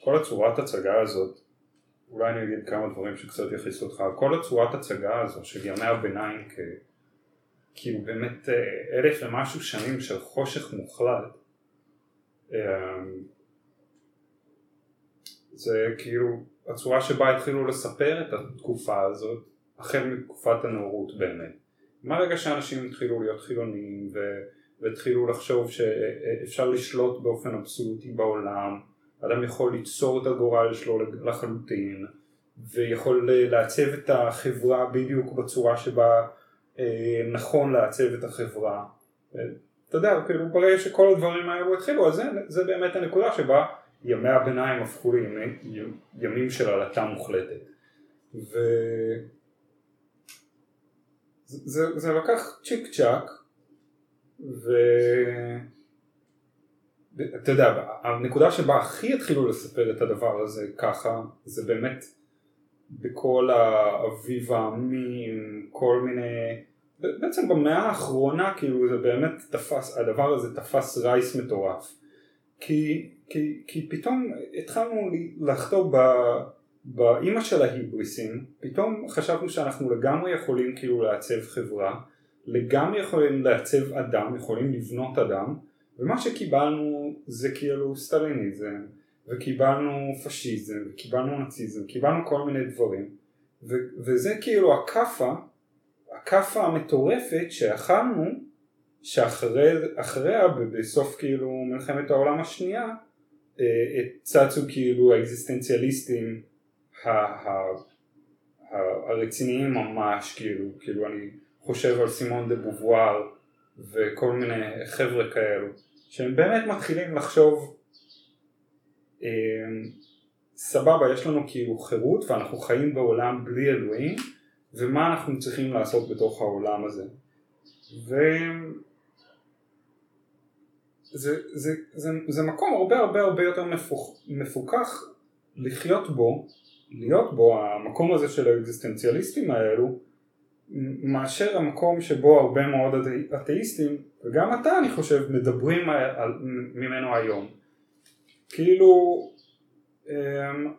כל הצורת הצגה הזאת, אולי אני אגיד כמה דברים שקצת יכניסו אותך, כל הצורת הצגה הזו של ימי הביניים כ... כאילו באמת אה, אלף ומשהו שנים של חושך מוחלט, אמ, זה כאילו הצורה שבה התחילו לספר את התקופה הזאת החל מתקופת הנאורות באמת. מהרגע שאנשים התחילו להיות חילונים ו... והתחילו לחשוב שאפשר לשלוט באופן אבסולוטי בעולם, אדם יכול ליצור את הגורל שלו לחלוטין ויכול לעצב את החברה בדיוק בצורה שבה אה, נכון לעצב את החברה. אתה יודע, כאילו ברגע שכל הדברים האלו התחילו, אז זה, זה באמת הנקודה שבה ימי הביניים הפכו לימי, ימים של עלטה מוחלטת. ו... זה, זה לקח צ'יק צ'אק ו... אתה יודע, הנקודה שבה הכי התחילו לספר את הדבר הזה ככה, זה באמת בכל האביב העמים, כל מיני, בעצם במאה האחרונה כאילו זה באמת תפס, הדבר הזה תפס רייס מטורף. כי, כי, כי פתאום התחלנו לחטוא באימא של ההיבריסים, פתאום חשבנו שאנחנו לגמרי יכולים כאילו לעצב חברה, לגמרי יכולים לעצב אדם, יכולים לבנות אדם, ומה שקיבלנו זה כאילו סטליניזם, וקיבלנו פשיזם, וקיבלנו נאציזם, קיבלנו כל מיני דברים, ו- וזה כאילו הכאפה, הכאפה המטורפת שאכלנו, שאחריה בסוף כאילו מלחמת העולם השנייה, אה, צצו כאילו האקזיסטנציאליסטים הרציניים ממש, כאילו, כאילו אני חושב על סימון דה בובואר וכל מיני חבר'ה כאלו, שהם באמת מתחילים לחשוב אה, סבבה, יש לנו כאילו חירות ואנחנו חיים בעולם בלי אלוהים ומה אנחנו צריכים לעשות בתוך העולם הזה. ו... זה, זה, זה, זה מקום הרבה הרבה הרבה יותר מפוקח לחיות בו להיות בו, המקום הזה של האקזיסטנציאליסטים האלו, מאשר המקום שבו הרבה מאוד אתאיסטים, וגם אתה אני חושב, מדברים על, ממנו היום. כאילו, אמ,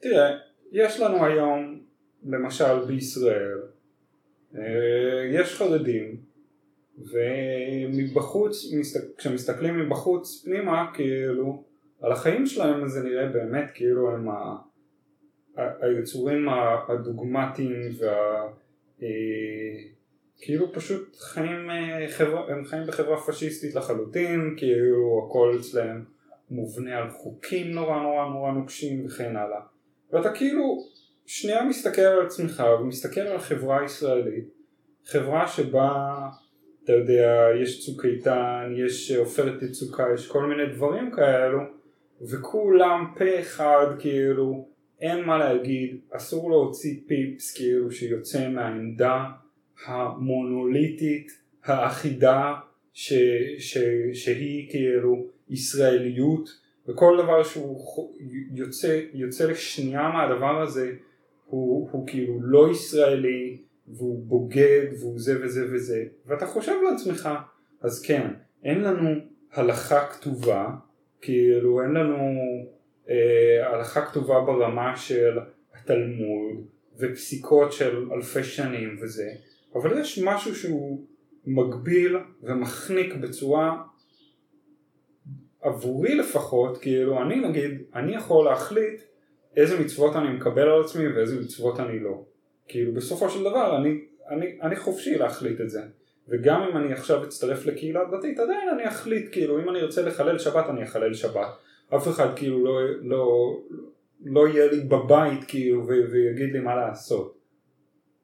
תראה, יש לנו היום, למשל בישראל, אה, יש חרדים, ומבחוץ, כשמסתכלים מבחוץ פנימה, כאילו, על החיים שלהם זה נראה באמת כאילו הם. היצורים הדוגמטיים וה... אה, כאילו פשוט חיים, אה, הם חיים בחברה פשיסטית לחלוטין, כאילו הכל אצלם מובנה על חוקים נורא נורא נורא נוקשים וכן הלאה. ואתה כאילו שנייה מסתכל על עצמך ומסתכל על החברה הישראלית, חברה שבה אתה יודע, יש צוק איתן, יש עופרת יצוקה, יש כל מיני דברים כאלו, וכולם פה אחד כאילו אין מה להגיד, אסור להוציא פיפס כאילו שיוצא מהעמדה המונוליטית האחידה ש, ש, שהיא כאילו ישראליות וכל דבר שהוא יוצא, יוצא לשנייה מהדבר הזה הוא, הוא כאילו לא ישראלי והוא בוגד והוא זה וזה וזה. ואתה חושב לעצמך אז כן אין לנו הלכה כתובה כאילו אין לנו הלכה כתובה ברמה של התלמוד ופסיקות של אלפי שנים וזה, אבל יש משהו שהוא מגביל ומחניק בצורה עבורי לפחות, כאילו אני נגיד, אני יכול להחליט איזה מצוות אני מקבל על עצמי ואיזה מצוות אני לא. כאילו בסופו של דבר אני, אני, אני חופשי להחליט את זה. וגם אם אני עכשיו אצטרף לקהילה דתית עדיין אני אחליט כאילו אם אני ארצה לחלל שבת אני אחלל שבת אף אחד כאילו לא, לא, לא יהיה לי בבית כאילו ויגיד לי מה לעשות.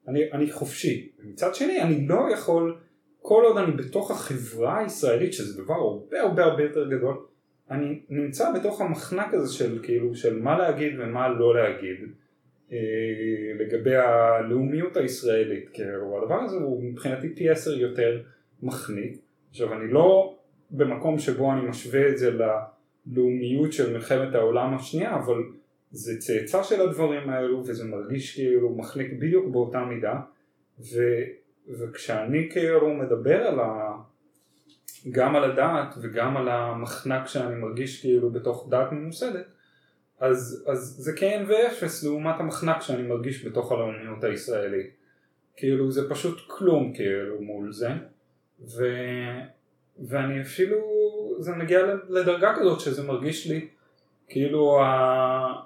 אני, אני חופשי. מצד שני אני לא יכול, כל עוד אני בתוך החברה הישראלית שזה דבר הרבה הרבה הרבה יותר גדול, אני נמצא בתוך המחנק הזה של כאילו של מה להגיד ומה לא להגיד אה, לגבי הלאומיות הישראלית. כאילו הדבר הזה הוא מבחינתי פי עשר יותר מחניק. עכשיו אני לא במקום שבו אני משווה את זה ל... לאומיות של מלחמת העולם השנייה, אבל זה צאצא של הדברים האלו וזה מרגיש כאילו מחליק בדיוק באותה מידה. ו, וכשאני כאילו מדבר על ה... גם על הדעת וגם על המחנק שאני מרגיש כאילו בתוך דעת ממוסדת אז, אז זה כן ואפס לעומת המחנק שאני מרגיש בתוך הלאומיות הישראלית. כאילו זה פשוט כלום כאילו מול זה. ו, ואני אפילו זה מגיע לדרגה כזאת שזה מרגיש לי כאילו ה...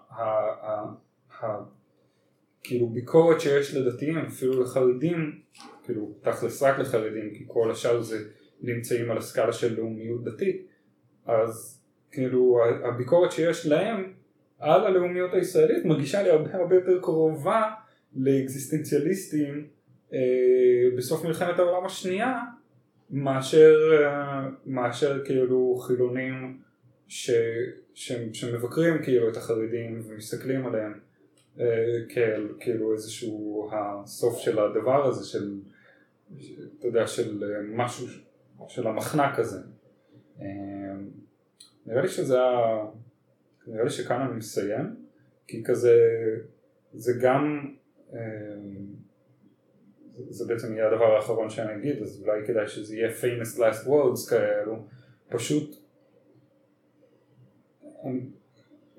ה, ה, ה כאילו ביקורת שיש לדתיים אפילו לחרדים כאילו תכלס רק לחרדים כי כל השאר זה נמצאים על הסקאלה של לאומיות דתית אז כאילו הביקורת שיש להם על הלאומיות הישראלית מרגישה לי הרבה הרבה יותר קרובה לאקזיסטנציאליסטים אה, בסוף מלחמת העולם השנייה מאשר, אה, מאשר כאילו חילונים ש, ש, שמבקרים כאילו את החרדים ומסתכלים עליהם אה, כאל כאילו איזשהו הסוף של הדבר הזה של אתה יודע של אה, משהו של המחנק הזה. אה, נראה לי שזה ה... נראה לי שכאן אני מסיים כי כזה זה גם זה בעצם יהיה הדבר האחרון שאני אגיד אז אולי כדאי שזה יהיה famous last words כאלו. פשוט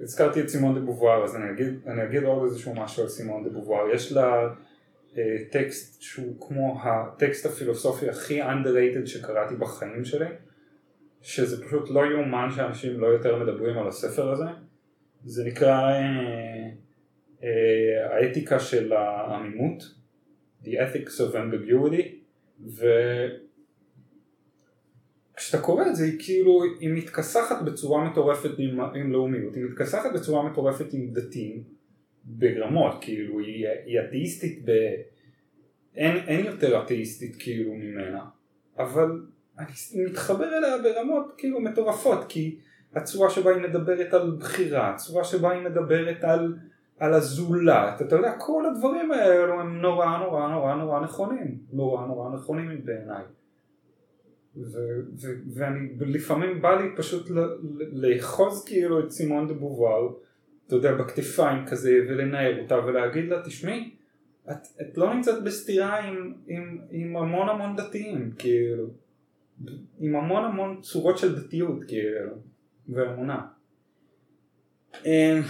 הזכרתי את סימון דה בובואר אז אני אגיד, אני אגיד עוד איזשהו משהו על סימון דה בובואר. יש לה אה, טקסט שהוא כמו הטקסט הפילוסופי הכי underrated שקראתי בחיים שלי שזה פשוט לא יאומן שאנשים לא יותר מדברים על הספר הזה. זה נקרא אה, אה, האתיקה של העמימות The Ethics of Ambiguity ו... כשאתה קורא את זה היא כאילו, היא מתכסחת בצורה מטורפת עם, עם לאומיות, היא מתכסחת בצורה מטורפת עם דתיים ברמות, כאילו היא, היא אתאיסטית ב... אין, אין יותר אתאיסטית כאילו ממנה, אבל אני מתחבר אליה ברמות כאילו מטורפות, כי הצורה שבה היא מדברת על בחירה, הצורה שבה היא מדברת על, על הזולת, אתה יודע, כל הדברים האלו הם נורא נורא נורא נורא נכונים, נורא נורא נכונים בעיניי. ואני לפעמים בא לי פשוט לאחוז כאילו את סימון דה בובר, אתה יודע, בכתפיים כזה ולנער אותה ולהגיד לה תשמעי, את, את לא נמצאת בסתירה עם, עם, עם המון המון דתיים, כאילו, עם המון המון צורות של דתיות, כאילו, ואמונה. אמ,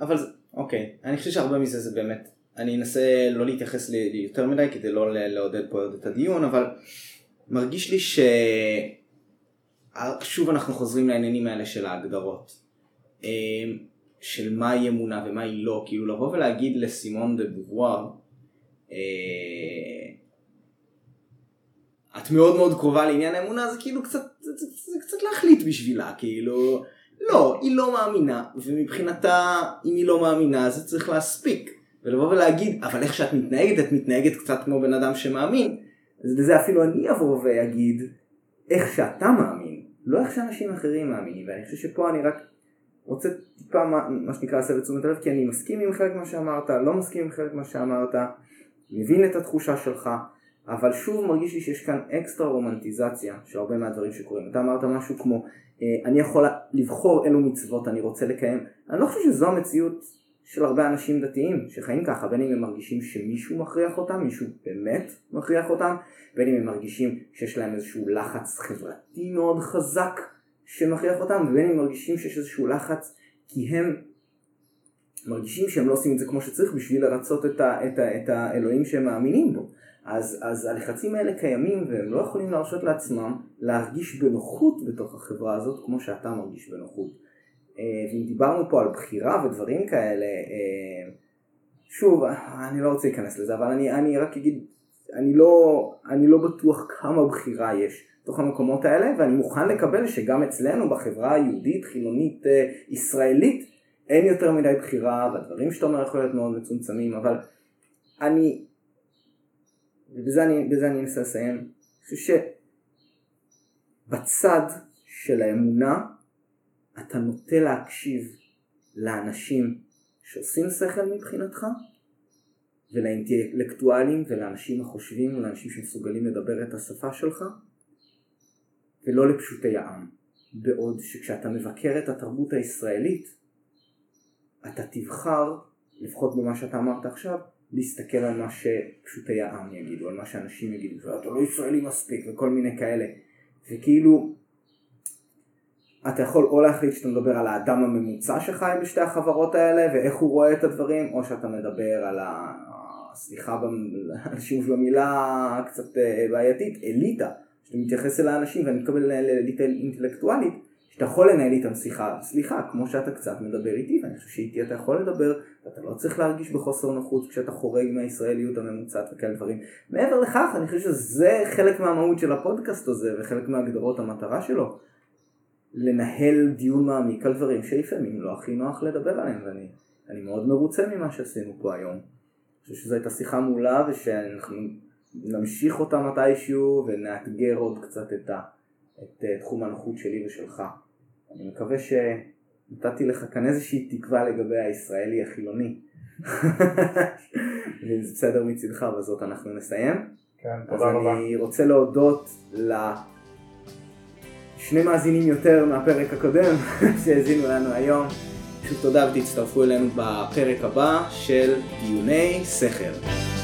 אבל אוקיי, אני חושב שהרבה מזה זה באמת, אני אנסה לא להתייחס ליותר מדי כדי לא לעודד פה את הדיון, אבל מרגיש לי ש... שוב אנחנו חוזרים לעניינים האלה של ההגדרות. אמ, של מהי אמונה ומהי לא, כאילו לבוא ולהגיד לסימון דה בובואר, אה, את מאוד מאוד קרובה לעניין האמונה, זה כאילו קצת, זה, זה, זה קצת להחליט בשבילה, כאילו, לא, היא לא מאמינה, ומבחינתה, אם היא לא מאמינה, זה צריך להספיק. ולבוא ולהגיד, אבל איך שאת מתנהגת, את מתנהגת קצת כמו בן אדם שמאמין, אז בזה אפילו אני אבוא ואגיד איך שאתה מאמין, לא איך שאנשים אחרים מאמינים, ואני חושב שפה אני רק רוצה טיפה מה, מה שנקרא להסב את תשומת הלב, כי אני מסכים עם חלק מה שאמרת, לא מסכים עם חלק מה שאמרת, מבין את התחושה שלך, אבל שוב מרגיש לי שיש כאן אקסטרה רומנטיזציה של הרבה מהדברים שקורים. אתה אמרת משהו כמו, אה, אני יכול לבחור אילו מצוות אני רוצה לקיים, אני לא חושב שזו המציאות של הרבה אנשים דתיים שחיים ככה, בין אם הם מרגישים שמישהו מכריח אותם, מישהו באמת מכריח אותם, בין אם הם מרגישים שיש להם איזשהו לחץ חברתי מאוד חזק שמכריח אותם, ובין אם הם מרגישים שיש איזשהו לחץ כי הם מרגישים שהם לא עושים את זה כמו שצריך בשביל לרצות את, ה, את, ה, את האלוהים שהם מאמינים בו. אז, אז הלחצים האלה קיימים והם לא יכולים להרשות לעצמם להרגיש בנוחות בתוך החברה הזאת כמו שאתה מרגיש בנוחות. אה, ואם דיברנו פה על בחירה ודברים כאלה, אה, שוב, אני לא רוצה להיכנס לזה, אבל אני, אני רק אגיד, אני לא, אני לא בטוח כמה בחירה יש בתוך המקומות האלה, ואני מוכן לקבל שגם אצלנו בחברה היהודית, חילונית, אה, ישראלית, אין יותר מדי בחירה, והדברים שאתה אומר יכולים להיות מאוד מצומצמים, אבל אני, ובזה אני, אני אנסה לסיים, אני חושב שבצד של האמונה, אתה נוטה להקשיב לאנשים שעושים שכל מבחינתך ולאינטלקטואלים ולאנשים החושבים ולאנשים שמסוגלים לדבר את השפה שלך ולא לפשוטי העם. בעוד שכשאתה מבקר את התרבות הישראלית, אתה תבחר, לפחות במה שאתה אמרת עכשיו, להסתכל על מה שפשוטי העם יגידו, על מה שאנשים יגידו, אתה לא ישראלי מספיק וכל מיני כאלה. וכאילו, אתה יכול או להחליט שאתה מדבר על האדם הממוצע שחי בשתי החברות האלה ואיך הוא רואה את הדברים, או שאתה מדבר על ה... סליחה על שימוש במילה קצת אה, בעייתית, אליטה, שאתה מתייחס אל האנשים ואני מתכוון לאליטה אינטלקטואלית, שאתה יכול לנהל איתם שיחה, סליחה, כמו שאתה קצת מדבר איתי, ואני חושב שאיתי אתה יכול לדבר, ואתה לא צריך להרגיש בחוסר נוחות כשאתה חורג מהישראליות הממוצעת וכאלה דברים. מעבר לכך, אני חושב שזה חלק מהמהות של הפודקאסט הזה, וחלק מהגדרות המטרה שלו. לנהל דיון מעמיק על דברים שלפעמים לא הכי נוח לדבר עליהם, ואני מאוד מרוצה ממה שעשינו פה היום. אני חושב שזו הייתה שיחה מעולה, ושאנחנו נמשיך אותה מתישהו, ונאתגר עוד קצת את, ה, את, אה, תחום הנוחות שלי ושלך. אני מקווה שנתתי לך כאן איזושהי תקווה לגבי הישראלי החילוני. זה בסדר מצדך, בזאת אנחנו נסיים. כן, תודה רבה. אז אני רוצה להודות לשני מאזינים יותר מהפרק הקודם שהאזינו לנו היום. שוב תודה ותצטרפו אלינו בפרק הבא של דיוני שכל.